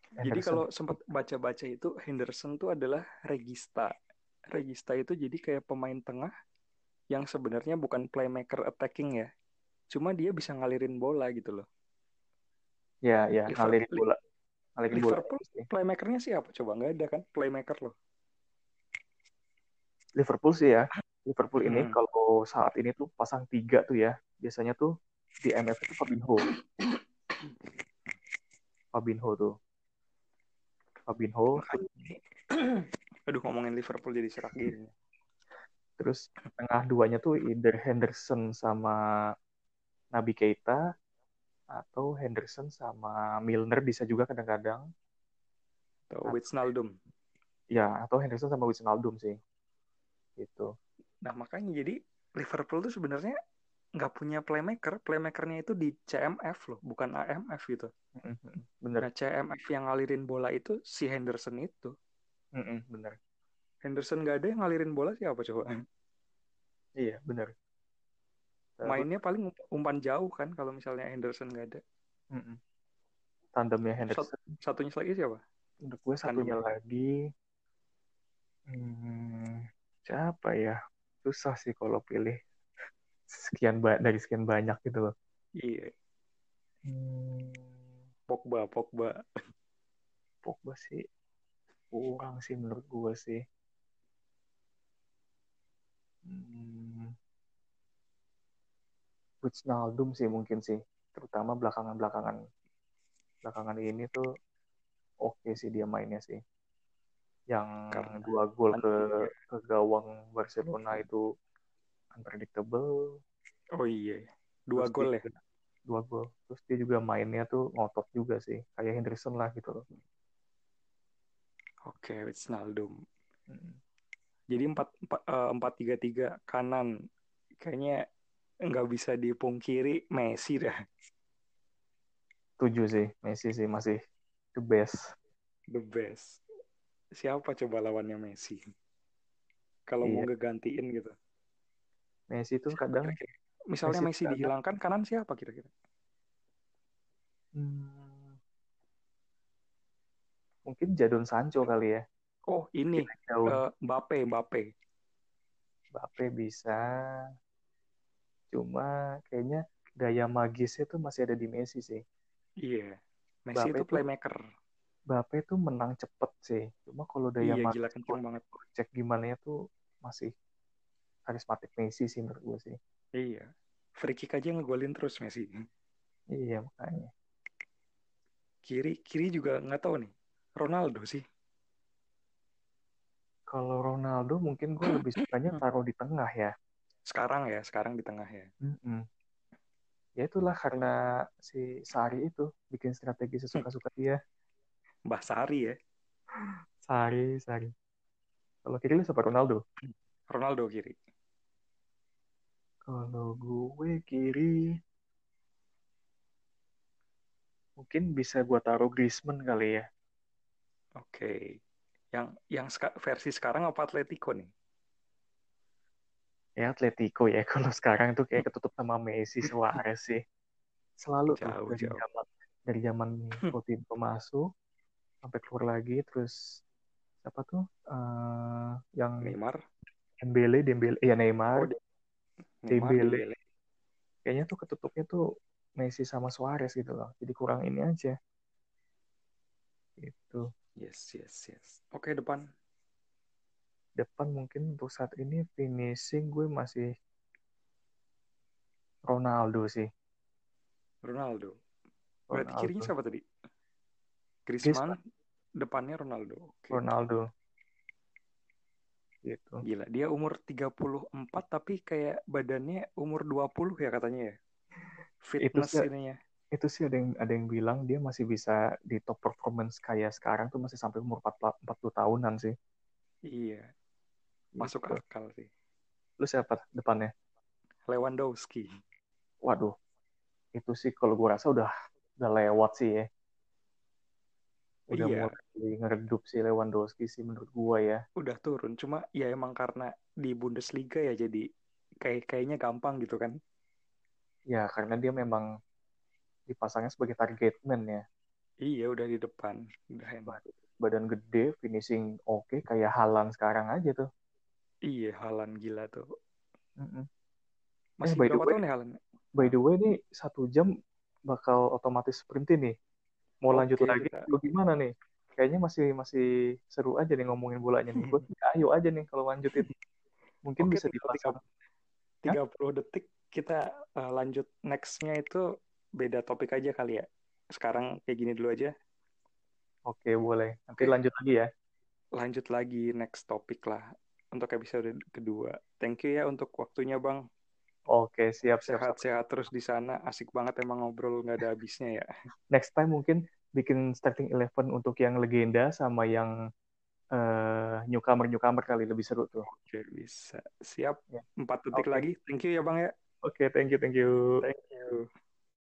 A: Henderson. jadi kalau sempat baca-baca itu Henderson tuh adalah regista. Regista itu jadi kayak pemain tengah yang sebenarnya bukan playmaker attacking ya. Cuma dia bisa ngalirin bola gitu loh.
B: Ya ya Liverpool, ngalirin bola.
A: Ngalirin Liverpool bola. playmakernya siapa coba nggak ada kan? Playmaker loh.
B: Liverpool sih ya. Liverpool ini hmm. kalau saat ini tuh pasang tiga tuh ya. Biasanya tuh di MF itu Fabinho. Fabinho tuh Fabinho
A: aduh ngomongin Liverpool jadi serak gini.
B: Terus tengah duanya tuh either Henderson sama Nabi Keita atau Henderson sama Milner bisa juga kadang-kadang.
A: Atau Wijnaldum.
B: Ya atau Henderson sama Wijnaldum sih. Gitu.
A: Nah makanya jadi Liverpool tuh sebenarnya nggak punya playmaker, playmakernya itu di CMF loh, bukan AMF gitu.
B: bener
A: Nah CMF yang ngalirin bola itu si Henderson itu.
B: bener
A: Henderson nggak ada yang ngalirin bola siapa coba?
B: iya bener
A: Mainnya paling ump- umpan jauh kan kalau misalnya Henderson nggak ada.
B: Mm-mm. tandemnya Henderson
A: Sat- satunya lagi siapa?
B: Menurut gue satunya
A: Tandem.
B: lagi hmm, siapa ya? Susah sih kalau pilih sekian ba- dari sekian banyak gitu loh.
A: Iya,
B: Hmm,
A: Pogba, Pogba.
B: Pogba sih kurang sih menurut gue sih. Hmm, Wijnaldum sih mungkin sih, terutama belakangan-belakangan belakangan ini tuh oke sih dia mainnya sih. Yang
A: Karena-
B: dua gol ke ke gawang Barcelona itu unpredictable.
A: Oh iya, dua
B: Terus
A: gol
B: dia
A: ya.
B: Dua gol. Terus dia juga mainnya tuh ngotot juga sih, kayak Henderson lah gitu loh.
A: Oke, Wijnaldum.
B: Mm.
A: Jadi empat empat eh, empat tiga tiga kanan kayaknya nggak bisa dipungkiri Messi dah
B: Tujuh sih, Messi sih masih the best.
A: the best. Siapa coba lawannya Messi? Kalau mau
B: Iya.
A: ngegantiin gitu.
B: Messi
A: Siapa
B: kadang?
A: Misalnya
B: Messi
A: Messi
B: kadang-
A: dihilangkan kanan siapa kira-kira?
B: hmm, mungkin Jadon Sancho kali ya.
A: Oh ini eh, Mbappe, Mbappe.
B: Mbappe bisa. Cuma kayaknya gaya magisnya tuh masih ada di Messi sih.
A: Iya. Messi
B: Mbappe
A: itu playmaker.
B: Mbappe tuh menang cepet sih. Cuma kalau daya
A: Iya
B: magis
A: gila kenceng banget.
B: cek gimana ya tuh masih karismatik Messi sih menurut gue sih.
A: Iya. Free kick aja ngegolin terus Messi.
B: Iya makanya.
A: Kiri kiri juga nggak tahu nih. Ronaldo sih.
B: Kalau Ronaldo mungkin gue lebih sukanya taruh di tengah ya.
A: Sekarang ya, sekarang di tengah ya.
B: Mm-mm. Ya itulah karena si Sari itu bikin strategi sesuka-suka dia.
A: Mbah Sari ya.
B: Sari, Sari. Kalau kiri lu siapa Ronaldo?
A: Ronaldo kiri.
B: Kalau gue kiri mungkin bisa gue taruh Griezmann kali ya.
A: Oke. Yang yang seka- versi sekarang apa Atletico nih?
B: Ya Atletico ya. Kalau sekarang tuh kayak ketutup sama Messi, Suarez sih. Selalu tuh
A: Jauh,
B: dari
A: jauh.
B: zaman dari zaman Coutinho masuk sampai keluar lagi terus siapa tuh Eh, yang
A: Neymar.
B: Dembele, Dembele, ya Neymar.
A: Oh,
B: Dembele.
A: Dembele.
B: Kayaknya tuh ketutupnya tuh Messi sama Suarez gitu loh. Jadi kurang ini aja. Gitu.
A: Yes, yes, yes. Oke, depan.
B: Depan mungkin untuk saat ini finishing gue masih Ronaldo sih.
A: Ronaldo. Berarti
B: Ronaldo.
A: kirinya siapa tadi? Griezmann, depannya Ronaldo. Oke.
B: Ronaldo. Gitu.
A: Gila, dia umur 34 tapi kayak badannya umur 20 ya katanya ya. Fitness
B: sih-
A: ininya.
B: Itu sih ada yang ada yang bilang dia masih bisa di top performance kayak sekarang tuh masih sampai umur 40 40 tahunan sih.
A: Iya, masuk
B: Gitu.
A: akal sih.
B: Lu siapa depannya?
A: Lewandowski.
B: Waduh. Itu sih kalau gue rasa udah udah lewat sih ya. Udah
A: Iya.
B: mulai ngeredup si Lewandowski sih menurut gua ya.
A: Udah turun, cuma ya emang karena di Bundesliga ya jadi kayak kayaknya gampang gitu kan.
B: Ya karena dia memang dipasangnya sebagai target man ya.
A: Iya, udah di depan. Udah enak.
B: Badan gede, finishing oke kayak Halan sekarang aja tuh.
A: Iya, Halan gila tuh.
B: Mm-mm.
A: Masih
B: by the
A: berapa
B: way-
A: tahun ya Halan?
B: By the way nih satu jam bakal otomatis berhenti nih. Mau lanjut lagi
A: kita-
B: gimana nih? Kayaknya masih masih seru aja nih ngomongin bolanya nih. Gue ayo aja nih kalau lanjutin. Mungkin
A: Oke,
B: bisa dipasang.
A: 30 detik kita uh, lanjut nextnya itu beda topik aja kali ya. Sekarang kayak gini dulu aja.
B: Oke boleh. Nanti
A: Oke.
B: lanjut lagi ya.
A: Lanjut lagi next topik lah untuk episode kedua. Thank you ya untuk waktunya Bang.
B: Oke siap siap.
A: Sehat-sehat terus di sana. Asik banget emang ngobrol nggak ada habisnya ya.
B: Next time mungkin bikin starting eleven untuk yang legenda sama yang uh, newcomer newcomer kali lebih seru tuh.
A: Oke bisa siap.
B: Ya.
A: Empat detik
B: okay.
A: lagi. Thank you ya bang ya.
B: Oke okay, thank you thank you.
A: Thank